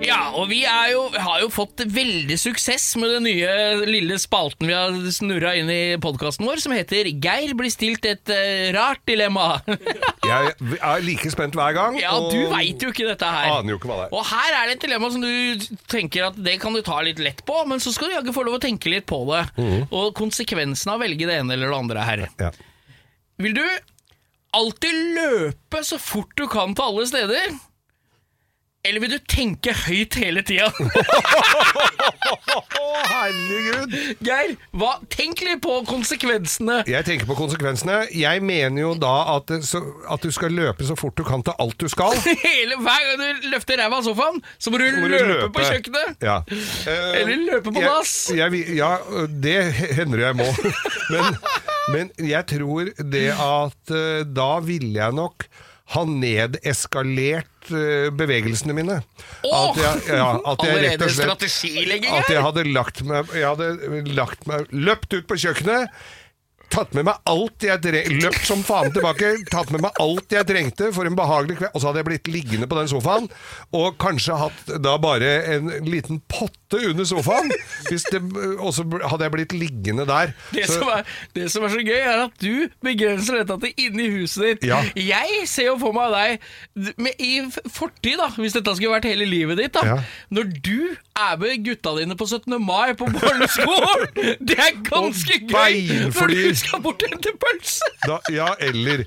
Ja, og vi jo, har jo fått veldig suksess med den nye lille spalten vi har snurra inn i podkasten vår, som heter 'Geir blir stilt et uh, rart dilemma'. [LAUGHS] Jeg er like spent hver gang. ja, du veit jo ikke dette her. Aner jo ikke hva det er. Og her er det et dilemma som du tenker at det kan du ta litt lett på, men så skal du jaggu få lov å tenke litt på det. Og konsekvensen av å velge det ene eller det andre her. Ja. Vil du alltid løpe så fort du kan til alle steder? Eller vil du tenke høyt hele tida? [LAUGHS] Herregud! Geir, hva, tenk litt på konsekvensene. Jeg tenker på konsekvensene. Jeg mener jo da at, så, at du skal løpe så fort du kan til alt du skal. [LAUGHS] Hele Hver gang du løfter ræva av sofaen, så må du, må du løpe, løpe. på kjøkkenet. Ja. Uh, [LAUGHS] Eller løpe på jeg- dass. Ja, det hender jeg må. Men, men jeg tror det at uh, da ville jeg nok ha nedeskalert eh, bevegelsene mine. Åh! At jeg, ja, at jeg rett Allerede og slett At jeg hadde lagt meg Jeg hadde lagt meg Løpt ut på kjøkkenet. Tatt med meg alt jeg trengte, løpt som faen tilbake, tatt med meg alt jeg trengte for en behagelig kveld, og så hadde jeg blitt liggende på den sofaen, og kanskje hatt da bare en liten potte under sofaen, og så hadde jeg blitt liggende der. Det, Så- som er, det som er så gøy, er at du begrenser dette til inni huset ditt. Ja. Jeg ser jo for meg deg med, i fortid, da, hvis dette skulle vært hele livet ditt. da Ja. Når du er med gutta dine på 17. mai på barneskolen! [LAUGHS] Det er ganske gøy! Når du skal bort og hente pølse! Da, ja, eller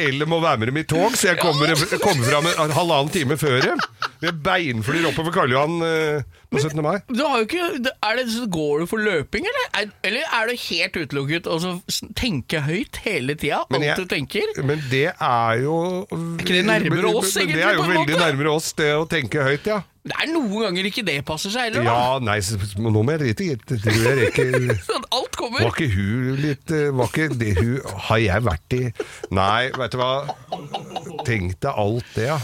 eller må være med dem i tog, så jeg kommer, kommer fram en halvannen time før dem. Med beinflyr oppover Karl Johan eh, på 17. mai. Du har jo ikke, er det, så Går du for løping, eller? Er, eller er du helt utelukket og så tenke høyt hele tida? Alt jeg- du tenker? Men det er jo ikke det nærmere oss, egentlig, Det er jo veldig nærmere oss, det å tenke høyt, ja. Det er noen ganger ikke det passer seg heller. da. Ja, nei, s- nå må jeg drite i det. Tror jeg rekker [LAUGHS] Sånn, alt kommer. Var ikke hun litt eh, Var ikke det hun Har jeg vært i Nei, vet du hva. Tenk deg alt det, ja.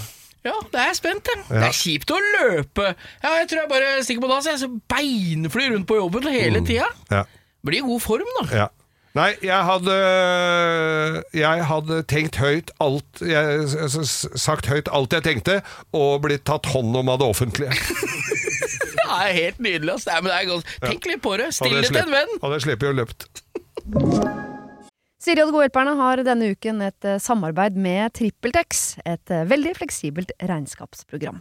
Ja, det er jeg spent, jeg. Det er kjipt å løpe. Ja, jeg tror jeg bare stikker på dass, jeg. Så beinflyr rundt på jobben hele tida. ja. Blir i god form, da. Ja. Nei, jeg hadde Jeg hadde tenkt høyt alt jeg, Sagt høyt alt jeg tenkte, og blitt tatt hånd om av det offentlige. [LAUGHS] Det er helt nydelig. ass. Nei, men det er godt. Tenk litt på det. Still det til en venn. Hadde jeg sluppet å løpt. Siri og de gode hjelperne har denne uken et eh, samarbeid med TrippelTex, et eh, veldig fleksibelt regnskapsprogram.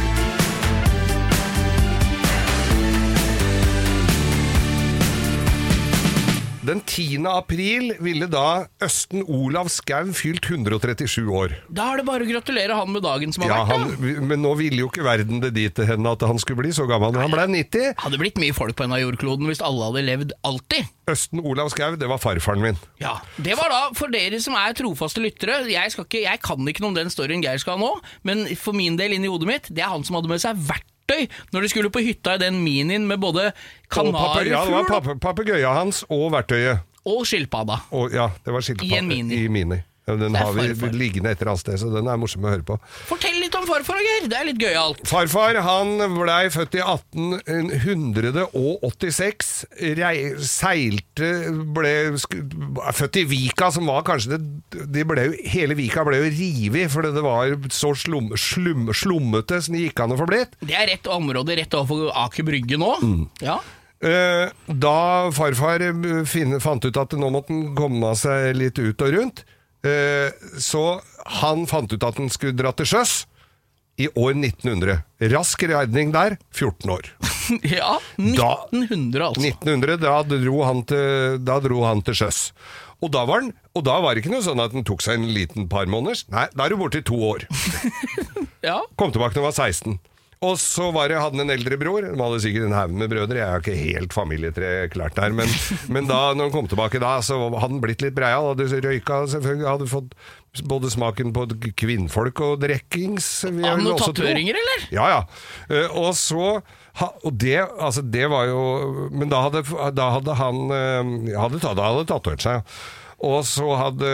Den 10. april ville da Østen Olav Skau fylt 137 år. Da er det bare å gratulere han med dagen som har Ja, vært. han, da. men nå ville jo ikke verden det dit til henne at han skulle bli så gammel. Han ble 90. Hadde blitt mye folk på en av jordkloden hvis alle hadde levd alltid. Østen Olav Skau, det var farfaren min. Ja, Det var da, for dere som er trofaste lyttere Jeg, skal ikke, jeg kan ikke noe om den storyen Geir skal ha nå, men for min del inni hodet mitt, det er han som hadde med seg verktøy når de skulle på hytta i den minien med både kanarifugl ja, det var kanarifugl hans og verktøyet. og skilpadda. Og, ja, det var skilpadda I en Mini. I mini. Ja, den har vi farfar. liggende et eller annet sted, så den er morsom å høre på. Fortell litt om farfar, Geir. Det er litt gøyalt. Farfar han blei født i 1886. Rei, seilte ble Født i Vika, som var kanskje det de ble Hele Vika ble jo revet fordi det var så slum, slum, slummete som det gikk an å få blitt. Det er rett område rett overfor Aker Brygge nå. Mm. Ja. Eh, da farfar eh, fant ut at nå måtte han komme seg litt ut og rundt, så han fant ut at han skulle dra til sjøs i år 1900. Rask redning der, 14 år. [LAUGHS] ja. Da- 1900, altså. 1900, da dro han til, da dro han til sjøs. Og da, var han, og da var det ikke noe sånn at han tok seg en liten par måneders. Nei, da er du borte i to år. [LAUGHS] Ja. Kom tilbake når han var 16. Og så var det, hadde han en eldre bror. De hadde sikkert en haug med brødre. Jeg har ikke helt familietre klart der. Men, [LAUGHS] men da når han kom tilbake da, så hadde han blitt litt breial. Hadde røyka selvfølgelig. Hadde fått både smaken på kvinnfolk og drekkings. Hadde han noen tatoveringer, eller? Ja, ja. Eh, og så ha, Og det, altså, det var jo Men da hadde, da hadde han eh, hadde, hadde tatovert seg. Og så hadde,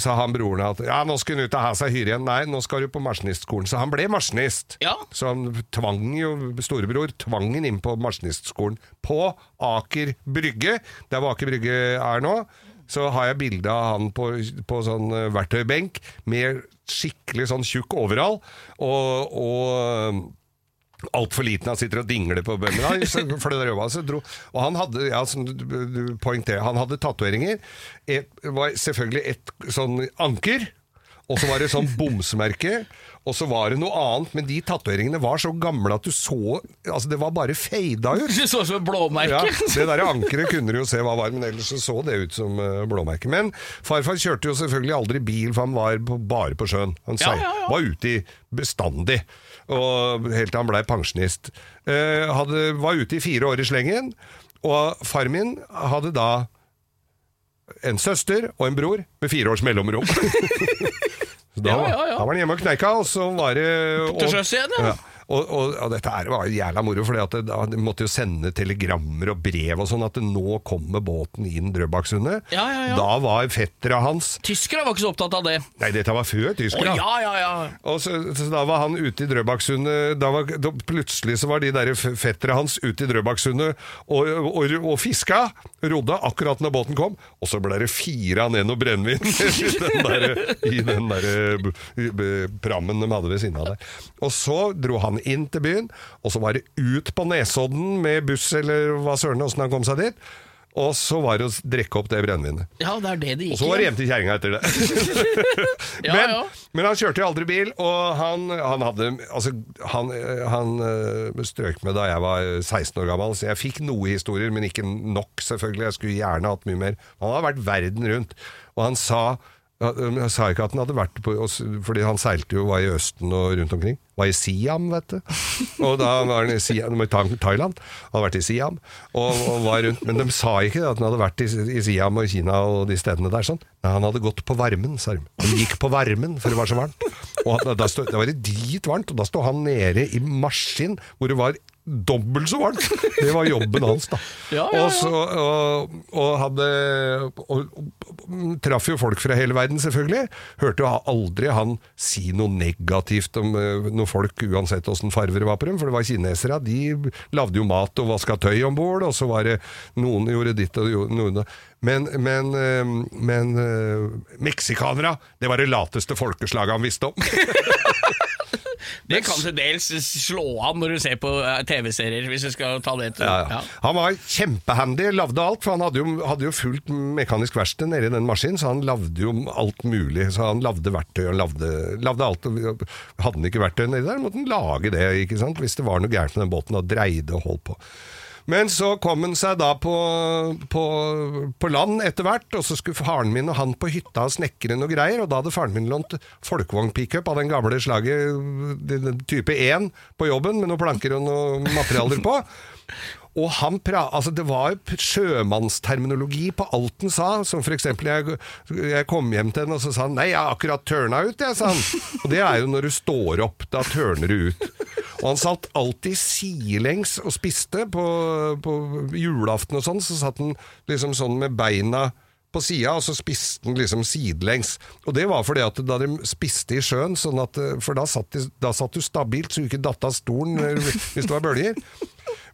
sa han broren at ja, nå skulle han ut og ha seg hyre igjen. Nei, nå skal du på maskinistskolen. Så han ble maskinist. Ja. Så han tvang jo, storebror tvang han inn på maskinistskolen. På Aker Brygge, der hvor Aker Brygge er nå. Så har jeg bilde av han på, på sånn eh, verktøybenk med skikkelig sånn tjukk overall. Og, og altfor liten. Han sitter og dingler på dro. Og han hadde ja, som du- du han hadde tatoveringer. Var selvfølgelig et sånn anker. Og så var det sånn bomsmerke, og så var det noe annet. Men de tatoveringene var så gamle at du så Altså, det var bare feida ut. Det så ut som et Ja, det der ankeret kunne du jo se hva var, men ellers så, så det ut som uh, blåmerke. Men farfar kjørte jo selvfølgelig aldri bil, for han var på, bare på sjøen. Han Ja, ja, var ute i bestandig, og helt til han blei pensjonist. Eh, hadde, var ute i fire år i slengen, og far min hadde da en søster og en bror med fire års mellomrom. [LAUGHS] Så da, Ja, ja, ja. da var han hjemme og kneika, og så var det Til sjøs igjen, ja. Og, og, og dette her var jævla moro, for de måtte jo sende telegrammer og brev og sånn at nå kommer båten inn Drøbaksundet. Ja, ja, ja. Da var fettera hans Tyskere var ikke så opptatt av det. Nei, dette var før tyskere. Oh, ja, ja, ja. Og så, så da var han ute i Drøbaksundet da var, da Plutselig så var de der fettera hans ute i Drøbaksundet og, og, og fiska. Rodde akkurat når båten kom. Og så ble det fira ned noe brennevin i den der, i den der b- b- prammen de hadde ved siden av der. Og så dro han inn til byen, og så var det ut på Nesodden med buss eller hva søren, åssen han kom seg dit. Og så var det å drikke opp det brennevinet. Ja, det er det det Og så var det hjem til kjerringa etter det. [LAUGHS] [LAUGHS] Ja, men, ja. men han kjørte jo aldri bil, og han, han hadde Altså, han, han øh, strøk med da jeg var 16 år gammel, så jeg fikk noe historier, men ikke nok, selvfølgelig. Jeg skulle gjerne hatt mye mer. Han hadde vært verden rundt, og han sa jeg sa ikke at han hadde vært på Fordi han seilte jo, var i Østen og rundt omkring. Var i Siam, vet du. Og da var han i Siam, Thailand. Han hadde vært i Siam og, og var rundt. Men de sa ikke at han hadde vært i, i Siam og Kina og de stedene der. sånn. Nei, han hadde gått på varmen, sa de. Han gikk på varmen, for det var så varmt. Og han- stod, det var dritvvarmt, og da sto han nede i maskin hvor det var dobbelt så varmt! Det var jobben hans, da. [LAUGHS] Ja, ja, ja. Og, så, og, og hadde og, Traff jo folk fra hele verden, selvfølgelig. Hørte jo aldri han si noe negativt om eh, noen folk, uansett åssen farver det var på dem, for det var kinesere. De lagde jo mat og vaska tøy om bord, og så var det noen gjorde ditt og noen. Men, men, eh, men eh, meksikanere, det var det lateste folkeslaget han visste om. [LAUGHS] [LAUGHS] Det kan til dels slå an når du ser på eh, TV-serier, hvis du skal ta det til Ja, ja. Han var kjempehandy, lagde alt, for han hadde jo, hadde jo fullt mekanisk verksted nede i den maskinen, så han lagde jo alt mulig. Så han lagde verktøy, han lagde, alt. og Hadde han ikke verktøy nedi der, måtte han lage det, ikke sant? hvis det var noe gærent med den båten, og dreide og holdt på. Men så kom han seg da på, på, på land etter hvert, og så skulle faren min og han på hytta og snekre noe greier, og da hadde faren min lånt folkevognpickup av den gamle slaget, type 1, på jobben, med noen planker og noen materialer på. [LAUGHS] Og han pra altså det var sjømannsterminologi på alt han sa, som eksempel jeg, jeg kom hjem til henne og så sa han, nei, jeg har akkurat tørna ut, jeg, sa han. Og det er jo når du står opp, da tørner du ut. Og han satt alltid sidelengs og spiste på, på julaften og sånn, så satt han liksom sånn med beina på sida, og så spiste han liksom sidelengs. Og det var fordi at da de spiste i sjøen, sånn at, for da satt, de, da satt du stabilt, så du ikke datt av stolen eh, hvis det var bølger.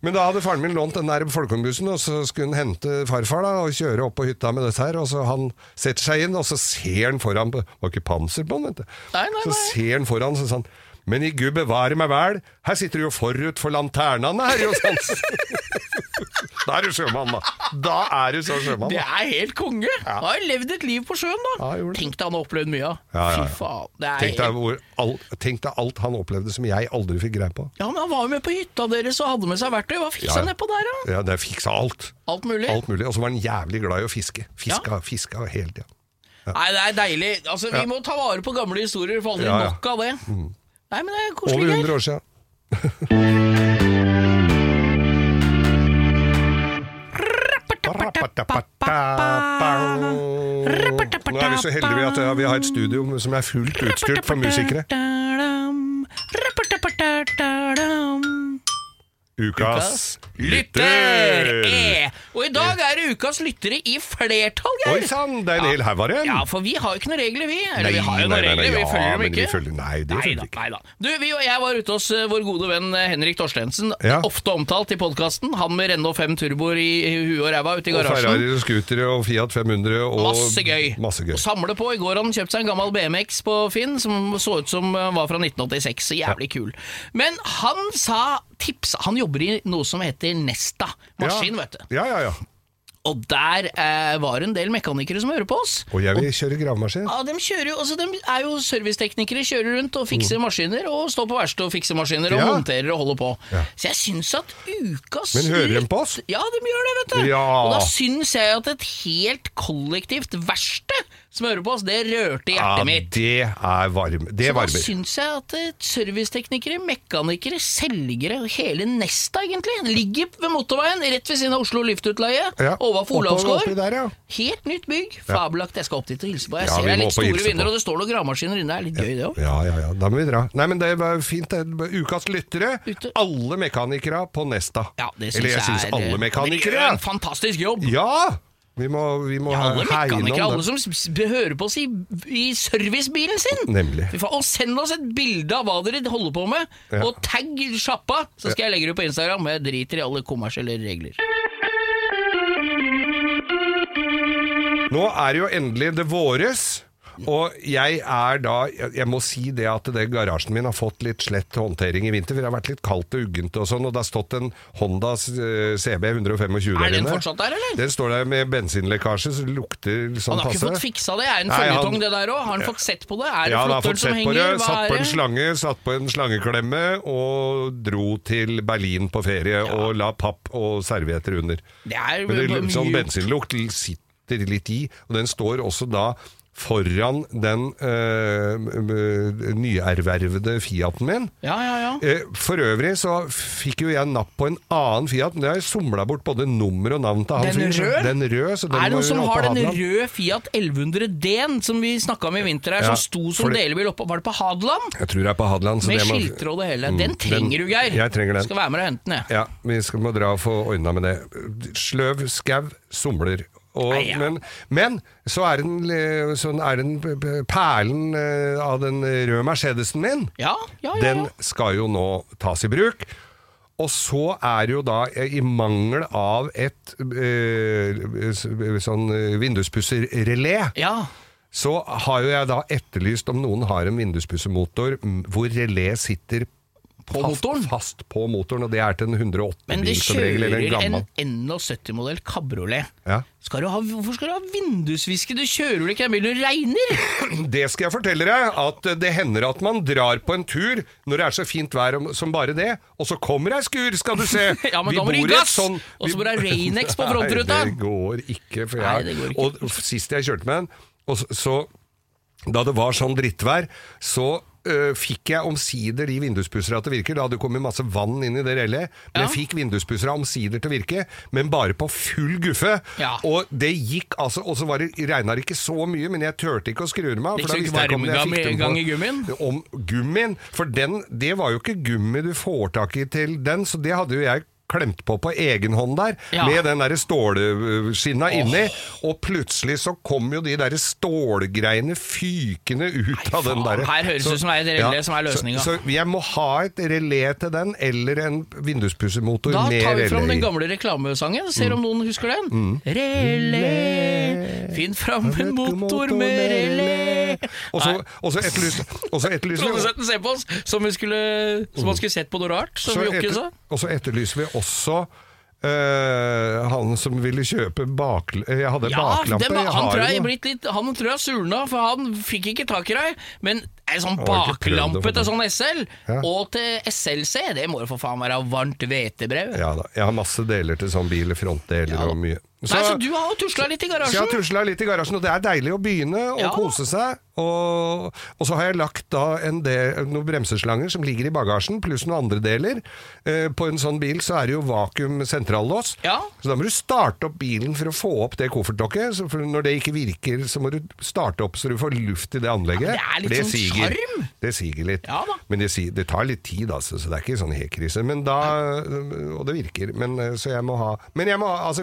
Men da hadde faren min lånt den der folkevognbussen, og så skulle han hente farfar da, og kjøre opp på hytta med dette her. Og så han setter seg inn, og så ser han foran på Det var ikke panser på han, vet du. Nei, nei, nei. Så ser han foran, så han Men i gud bevare meg vel, her sitter du jo forut for lanternene her, jo, sånn. Da er du sjømann, da. Da er du så sjømann, Det er helt konge! Han har levd et liv på sjøen, da. Ja. Tenk deg han har opplevd mye av. Ja, ja, ja. Fy faen. Det er Tenk deg, helt... alt, tenk deg alt han opplevde som jeg aldri fikk greie på. Ja, men Han var jo med på hytta deres og hadde med seg verktøy. Hva fiksa Ja, ja. han nedpå der, da? Ja, det fiksa alt. Alt mulig? Alt mulig. Og så var han jævlig glad i å fiske. Fiska, fiska hele tida. Nei, det er deilig. Altså, Vi Ja. må ta vare på gamle historier, for aldri Ja, ja. nok av det. Nei, men det er Over 100 år siden. Nå er vi så heldige at vi har et studio som er fullt utstyrt for musikere. Ukas lytter! E. Og i dag er det ukas lyttere i flertall, Oi Geir. sann, det er en hel haug av dem! Ja, for vi har jo ikke noen regler, vi. Eller Nei, vi har jo noen nei, nei, regler, vi ja, følger dem ikke. følger- nei, det følger ikke. neida. Du, vi og jeg var ute hos eh, vår gode venn eh, Henrik Torstensen, Ja. ofte omtalt i podkasten. Han med Renault 5 turboer i huet og ræva ute i garasjen. Og. Ferrari scootere og Fiat 500 og Masse gøy. Masse gøy. Og samle på. I går hadde han kjøpt seg en gammel BMX på Finn som så ut som eh, var fra 1986. Så jævlig kul. Men han sa tips Han jobber i noe som heter Nesta maskin, ja. vet du. Ja, ja, ja. Og der eh, var en del mekanikere som hører på oss. Og jeg vil kjøre gravemaskin. Ja, de, kjører jo, altså, de er jo serviceteknikere, kjører rundt og fikser maskiner, og står på verksted og fikser maskiner, og Mm. Ja. monterer og holder på. Ja. Så jeg syns at ukas Men hører de på oss? Ja, de gjør det, vet du. Ja. Og da syns jeg at et helt kollektivt verksted som hører på oss. Det rørte hjertet mitt. det er varm. Det Så da varmer. syns jeg at eh, serviceteknikere, mekanikere, selgere, hele Nesta egentlig, ligger ved motorveien rett ved siden av Oslo Luftutleie, Ja, overfor Olavsgård. ja. Helt nytt bygg. Fabelaktig. Jeg skal opp dit og hilse på. Jeg Ja, ser det er litt store vinduer, og det står noen gravemaskiner inne. Det er litt gøy, det òg. Ja, ja, ja. Da må vi dra. Nei, men det var fint. Ukas lyttere. Ute. Alle mekanikere på Nesta. Ja, det Eller jeg Eller syns jeg er alle mekanikere. Det gjør en fantastisk jobb. Ja! Vi må, vi må Ja, alle mekanikere, alle som hører på oss i, i servicebilen sin. Nemlig. Og send oss et bilde av hva dere holder på med, Ja. og tagg sjappa, så skal jeg legge det ut på Instagram. Jeg driter i alle kommersielle regler. Nå er det jo endelig det våres. Og jeg er da Jeg må si det at det garasjen min har fått litt slett håndtering i vinter. For det har vært litt kaldt og uggent og sånn, og det har stått en Honda eh, CB 125 Er den fortsatt der, eller? Den står der med bensinlekkasje, så det lukter sånn Han har ikke fått fiksa det. Er en føljetong, det der òg? Har han fått sett på det? Er det Ja, han har fått sett på det, satt på en slange, satt på en slangeklemme og dro til Berlin på ferie og la papp og servietter under. Det er Men det, sånn bensinlukt sitter litt i, og den står også da foran den øh, nyervervede Fiaten min. Ja, ja, ja. Eh, For øvrig så fikk jo jeg napp på en annen Fiat, men det har jeg somla bort både nummer og navn til han Den røde? rød? Den rød, så den Er det noen som har den røde Fiat 1100D-en som vi snakka om i vinter her, Ja, som sto som det- delebil oppå Var det på Hadeland? Jeg tror det er på Hadeland. så Med skilter og det hele. Mm, Den trenger du, Geir. Jeg trenger den. Skal være med deg og hente den, jeg. Ja, vi skal må dra og få ordna med det. Sløv skau somler. Og, Nei, ja. men, men så er den, eh, sånn er den perlen eh, av den røde Mercedesen min. Ja, ja, ja. Den skal jo nå tas i bruk. Og så er det jo da, eh, i mangel av et øh, sånn vinduspusserrelé, ja. så har jo jeg da etterlyst om noen har en vinduspussermotor hvor relé sitter På fast, motoren? fast på motoren, og det er til en 108-bil Men det som regel, Men det kjører en gammel. 71-modell kabriolet. Ja. Skal ha, hvorfor skal du ha vindusviske? Du kjører vel ikke en bil det regner? [CLEARS THROAT] Det skal jeg fortelle deg, at det hender at man drar på en tur når det er så fint vær som bare det, og så kommer ei skur, skal du se. [LAUGHS] Ja, men Vi da må du gi gass! sånn- Og så må du ha vi- på frontruta. [LAUGHS] Nei, det går ikke. For Nei, jeg, det går ikke. Og sist jeg kjørte med den, så, så da det var sånn drittvær, så øh, fikk jeg omsider de vinduspusserne til å virke. Det hadde kommet masse vann inn i det rellet. Men Ja. jeg fikk vinduspusserne omsider til å virke, men bare på full guffe. Ja. Og det gikk altså Og så var det, regna det ikke så mye, men jeg turte ikke å skru dem av. For da gikk visste jeg ikke om jeg varmegang fikk dem på- i gummien? Om gummien. For den, det var jo ikke gummi du får tak i til den, så det hadde jo jeg klemt på på egen hånd der, Ja. med den der stålskinna inni, og plutselig så kom jo de der stålgreiene fykende ut av den derre der. her høres det ut som det er et relé som er løsninga. Så, så jeg må ha et relé til den, eller en vinduspussermotor Da tar vi fram den gamle reklamesangen, ser Mm. om noen husker den. Relé, finn fram en motor med relé. Og så, etterlyser Produsenten ser på oss som, vi skulle, som han skulle sett på noe rart, som Så Jokke sa. Og så etterlyser vi også Uh, han som ville kjøpe bak... Jeg hadde Ja, baklampe. den, jeg han, tror jeg blitt litt, han tror jeg surna, for han fikk ikke tak i deg. Men en sånn baklampe til sånn SL, Ja. og til SLC, det må jo for faen være varmt hvetebrød. Ja da, jeg har masse deler til sånn bil, frontdeler Ja og mye. Nei, så du har jo tusla litt i garasjen? Så jeg har tusla litt i garasjen, og det er deilig å begynne å Ja. kose seg. Og, og så har jeg lagt da en del, noen bremseslanger som ligger i bagasjen, pluss noen andre deler. Eh, på en sånn bil så er det jo vakuum sentrallås, Ja. så da må du starte opp bilen for å få opp det koffertdokket. Når det ikke virker, så må du starte opp så du får luft i det anlegget. Ja, det er litt sånn siger. sjarm. Det siger litt. Ja da. Men det, det tar litt tid, altså, så det er ikke sånn helt krise. Men da, og det virker. Men, eh, så jeg må ha Men jeg må ha, altså,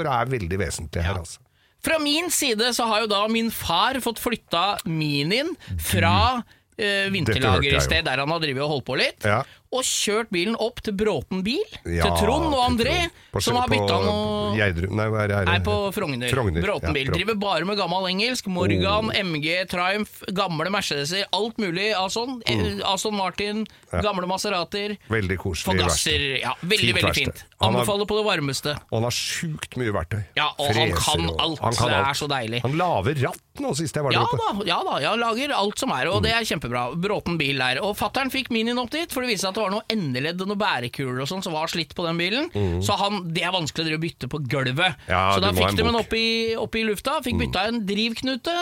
vinduspussermotor er veldig vesentlig her, altså. Fra min side så har jo da min far fått flytta Minien fra eh, hørte jeg vinterlagersted der han har drevet og holdt på litt, Ja. Og kjørt bilen opp til Bråten bil, Ja, til Trond og André. På- som har bytta noe Gjerdrum Nei, er? Nei, på Frogner. Frogner, Bråten ja, bil. Driver bare med gammel engelsk. Morgan, MG, Triumph, gamle Mercedeser. Alt mulig av sånn. Mm. Aston Martin, gamle Maserater. Veldig koselig. Forgasser. Ja, veldig, Fint veldig fint. Han har- Anbefaler på det varmeste. Og han har sjukt mye verktøy. Ja, og han kan alt. Han kan Det er alt. så deilig. Han lager ratt nå, sist jeg var der Ja oppe. da, ja da, jeg lager alt som er, og det er kjempebra. Bråten bil der. Og fattern fikk minien opp dit, for det viste seg at det var noe endeledd og noe bærekuler og sånn som var slitt på den bilen. Så han, det er vanskelig å bytte på gulvet. Mm. Ja, så da fikk de den. Mm. opp i, opp i lufta. Fikk bytta en drivknute,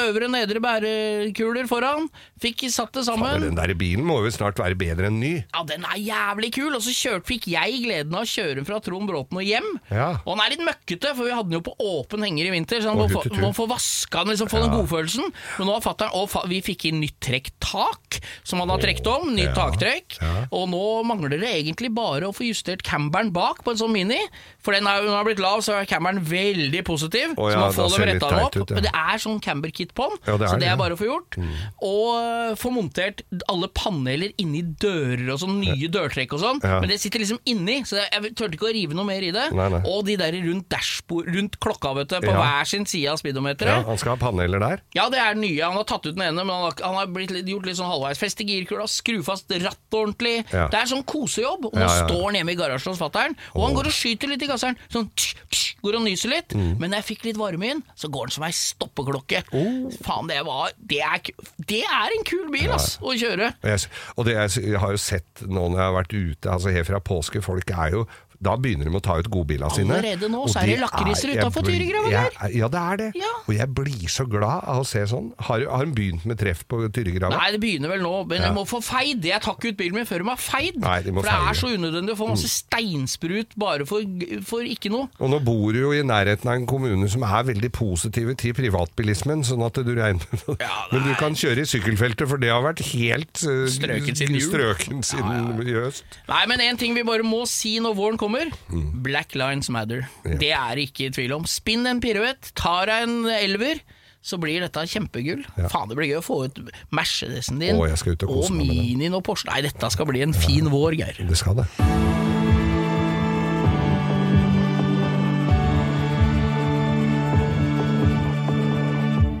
øvre og nedre bærekuler foran. Fikk satt det sammen. sammen. den der bilen må jo snart være bedre enn ny. Ja, den er jævlig kul. Og så kjørt, fikk jeg gleden av å kjøre den fra Trond Bråten og hjem. Ja. Og den er litt møkkete, for vi hadde den jo på åpen henger i vinter. Så man må, få, må få vaska den, liksom få den godfølelsen. Men nå har fatter'n Og vi fikk inn nytt trekktak, som han har trukket om. Nytt taktrekk. Og nå mangler det egentlig bare å få justert camberen bak på en sånn Mini. For den har, har blitt lav, så er camberen veldig positiv. Å så man får dem retta den opp. ut, ja. Men det er sånn camberkit på den, Ja, det så det er. Mm. bare å få gjort. Og øh, få montert alle paneler inni dører og sånn, nye dørtrekk og sånn. Ja. Men det sitter liksom inni, så jeg turte ikke å rive noe mer i det. Nei, nei. Og de der rundt dashbord, rundt klokka, vet du, på Ja. hver sin side av Ja, speedometeret. han skal ha paneler der. Ja, det er den nye. Han har tatt ut den ene, men han har, han har blitt, gjort litt sånn halvveis. Feste girkula, skru fast rattet ordentlig. Ja. Det er sånn kosejobb. Og nå står han hjemme i garasjen hos fatter'n, og han går og skyter litt i gasseren. Sånn tsk, tsk, går og nyser litt. Mm. Men når jeg fikk litt varme inn, så går han som ei stoppeklokke. Oh. Faen, det var det er, det er en kul bil, ass, å kjøre. Og jeg, og det jeg, jeg har jo sett nå når jeg har vært ute, altså helt fra påske, folk er jo da begynner de å ta ut godbilene sine. Allerede nå Og så er det de lakriser Tyregrava jeg- der. Ja, det er det. Ja. Og jeg blir så glad av å se sånn. Har, har de begynt med treff på Tyregrava? Nei, det begynner vel nå, men jeg må få feid. Jeg tar ikke ut bilen min før de har feid. Nei, de må for det er så unødvendig å få masse steinsprut bare for, for ikke noe. Og nå bor du jo i nærheten av en kommune som er veldig positive til privatbilismen, sånn at du regner Ja, Men du kan kjøre i sykkelfeltet, for det har vært helt uh, Strøken siden jul. strøken siden i høst. Nei, men en ting vi bare må si når våren kommer. Mm. Black Lines Matter. Det er ikke i tvil om. Spinn en piruett, ta deg en elver. Så blir dette kjempegull. Faen, det blir gøy å få ut Mercedesen din. Å, jeg skal ut og den. Minien og Porsche. Nei, dette skal bli en fin vår, Geir. Det skal det.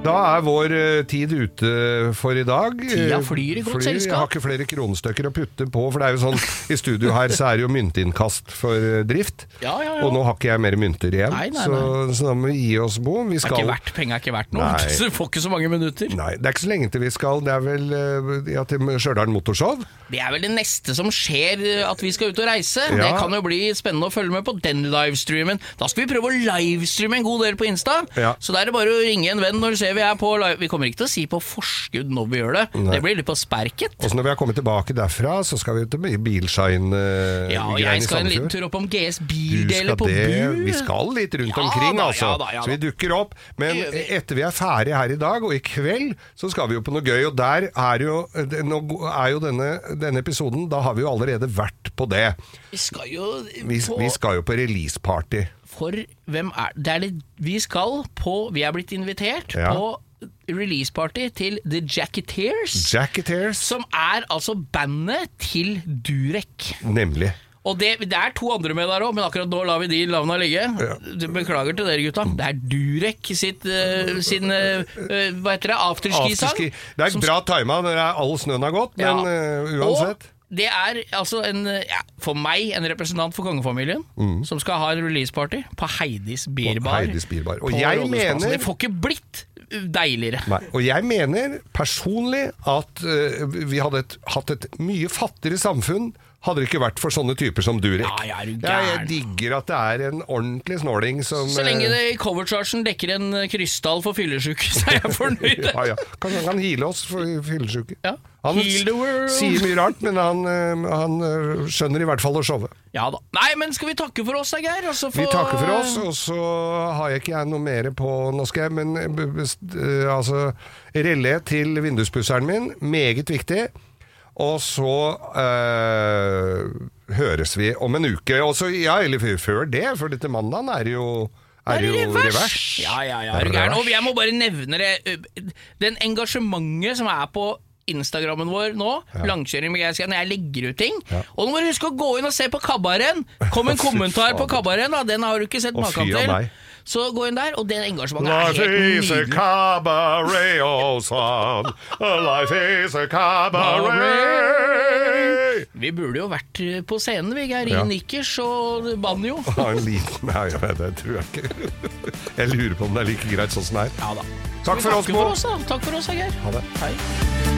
Da er vår eh, tid ute for i dag. Tida flyr i godt Jeg selskap. har ikke flere kronestykker å putte på, for det er jo sånn i studio her så er det jo myntinnkast for eh, drift. Ja, ja, ja. Og nå har ikke jeg mer mynter igjen, Nei, nei, Så, så da må vi gi oss, Bo. Vi Det er ikke verdt, penger er ikke verdt noe, [LAUGHS] så du får ikke så mange minutter. Nei, det er ikke så lenge til vi skal. Det er vel eh, ja, til Stjørdal Motorshow. Det er vel det neste som skjer, at vi skal ut og reise. Ja. Det kan jo bli spennende å følge med på den livestreamen. Da skal vi prøve å livestreame en god del på Insta. Ja. Så da er det bare å ringe en venn når du ser vi er på. Vi kommer ikke til å si på forskudd når vi gjør det. Det blir litt på sperket. Og så når vi har kommet tilbake derfra, så skal vi til Bilshine uh, Ja, og jeg skal en liten tur opp om GS Bildeler på. Bu. Vi skal litt rundt Ja omkring, da, altså. da, ja Så vi dukker opp. Men vi. etter vi er ferdig her i dag, og i kveld, så skal vi jo på noe gøy. Og der er jo, nå er jo denne, denne episoden Da har vi jo allerede vært på det. Vi skal jo Vi, på vi skal jo på releaseparty. For hvem er det? er det Vi skal på Vi er blitt invitert Ja. på releaseparty til The Jacketeers. Jacketeers, Som er altså bandet til Durek. nemlig. Og det, det er to andre med der òg, men akkurat nå lar vi de navna ligge. Beklager til dere gutta. Det er Durek sitt, uh, sin eh, Hva heter det? Afterski-sang. Afterski. Det er bra tima når all snøen har gått, men eh, uansett. Og det er altså en, ja, for meg en representant for kongefamilien som skal ha en releaseparty på Heidis Bierbar. Mm. Heidis Bierbar. Og jeg mener- Det får ikke blitt deiligere. Nei, og jeg mener personlig at uh, vi hadde et, hatt et mye fattigere samfunn hadde det ikke vært for sånne typer som Durek. Ja, ja, er du jeg, jeg digger at det er en ordentlig snåling som Så lenge eh, det i coverchargen dekker en eh, krystall for fyllesyke, [LAUGHS] så er jeg fornøyd. ja, ja. Kan, han kan heale oss for fyllesyke. Ja. Han Heal the world. sier mye rart, men han, eh, han skjønner i hvert fall å showe. Ja da. Nei, men skal vi takke for oss da, Geir? Altså, Vi takker for oss, og så har jeg ikke jeg noe mer på Nå skal jeg, men altså Relé til vinduspusseren min, meget viktig. Og så eh, høres vi om en uke. Også, ja, eller før det, for til mandagen er jo er jo revers. Ja, ja, ja. Det er gæren? Og jeg må bare nevne det. Den engasjementet som er på Instagrammen vår nå, langkjøring med Geir når jeg legger ut ting. Og nå må du huske å gå inn og se på Kabaren! Kom en [LAUGHS] kommentar på Kabaren, da. Den har du ikke sett maken til. Så gå inn der, og det engasjementet Life er helt is a nydelig. cabaret, oh son. Life is a cabaret. Vi burde jo vært på scenen, vi, Geir. Ja. I nikkers og banjo. [LAUGHS] Ha en liten Nei, jeg vet det tror jeg ikke. [LAUGHS] Jeg lurer på om det er like greit sånn som det er. Ja da. Takk for oss, for oss, da. Takk for oss, da, Geir. Ha det. Hei.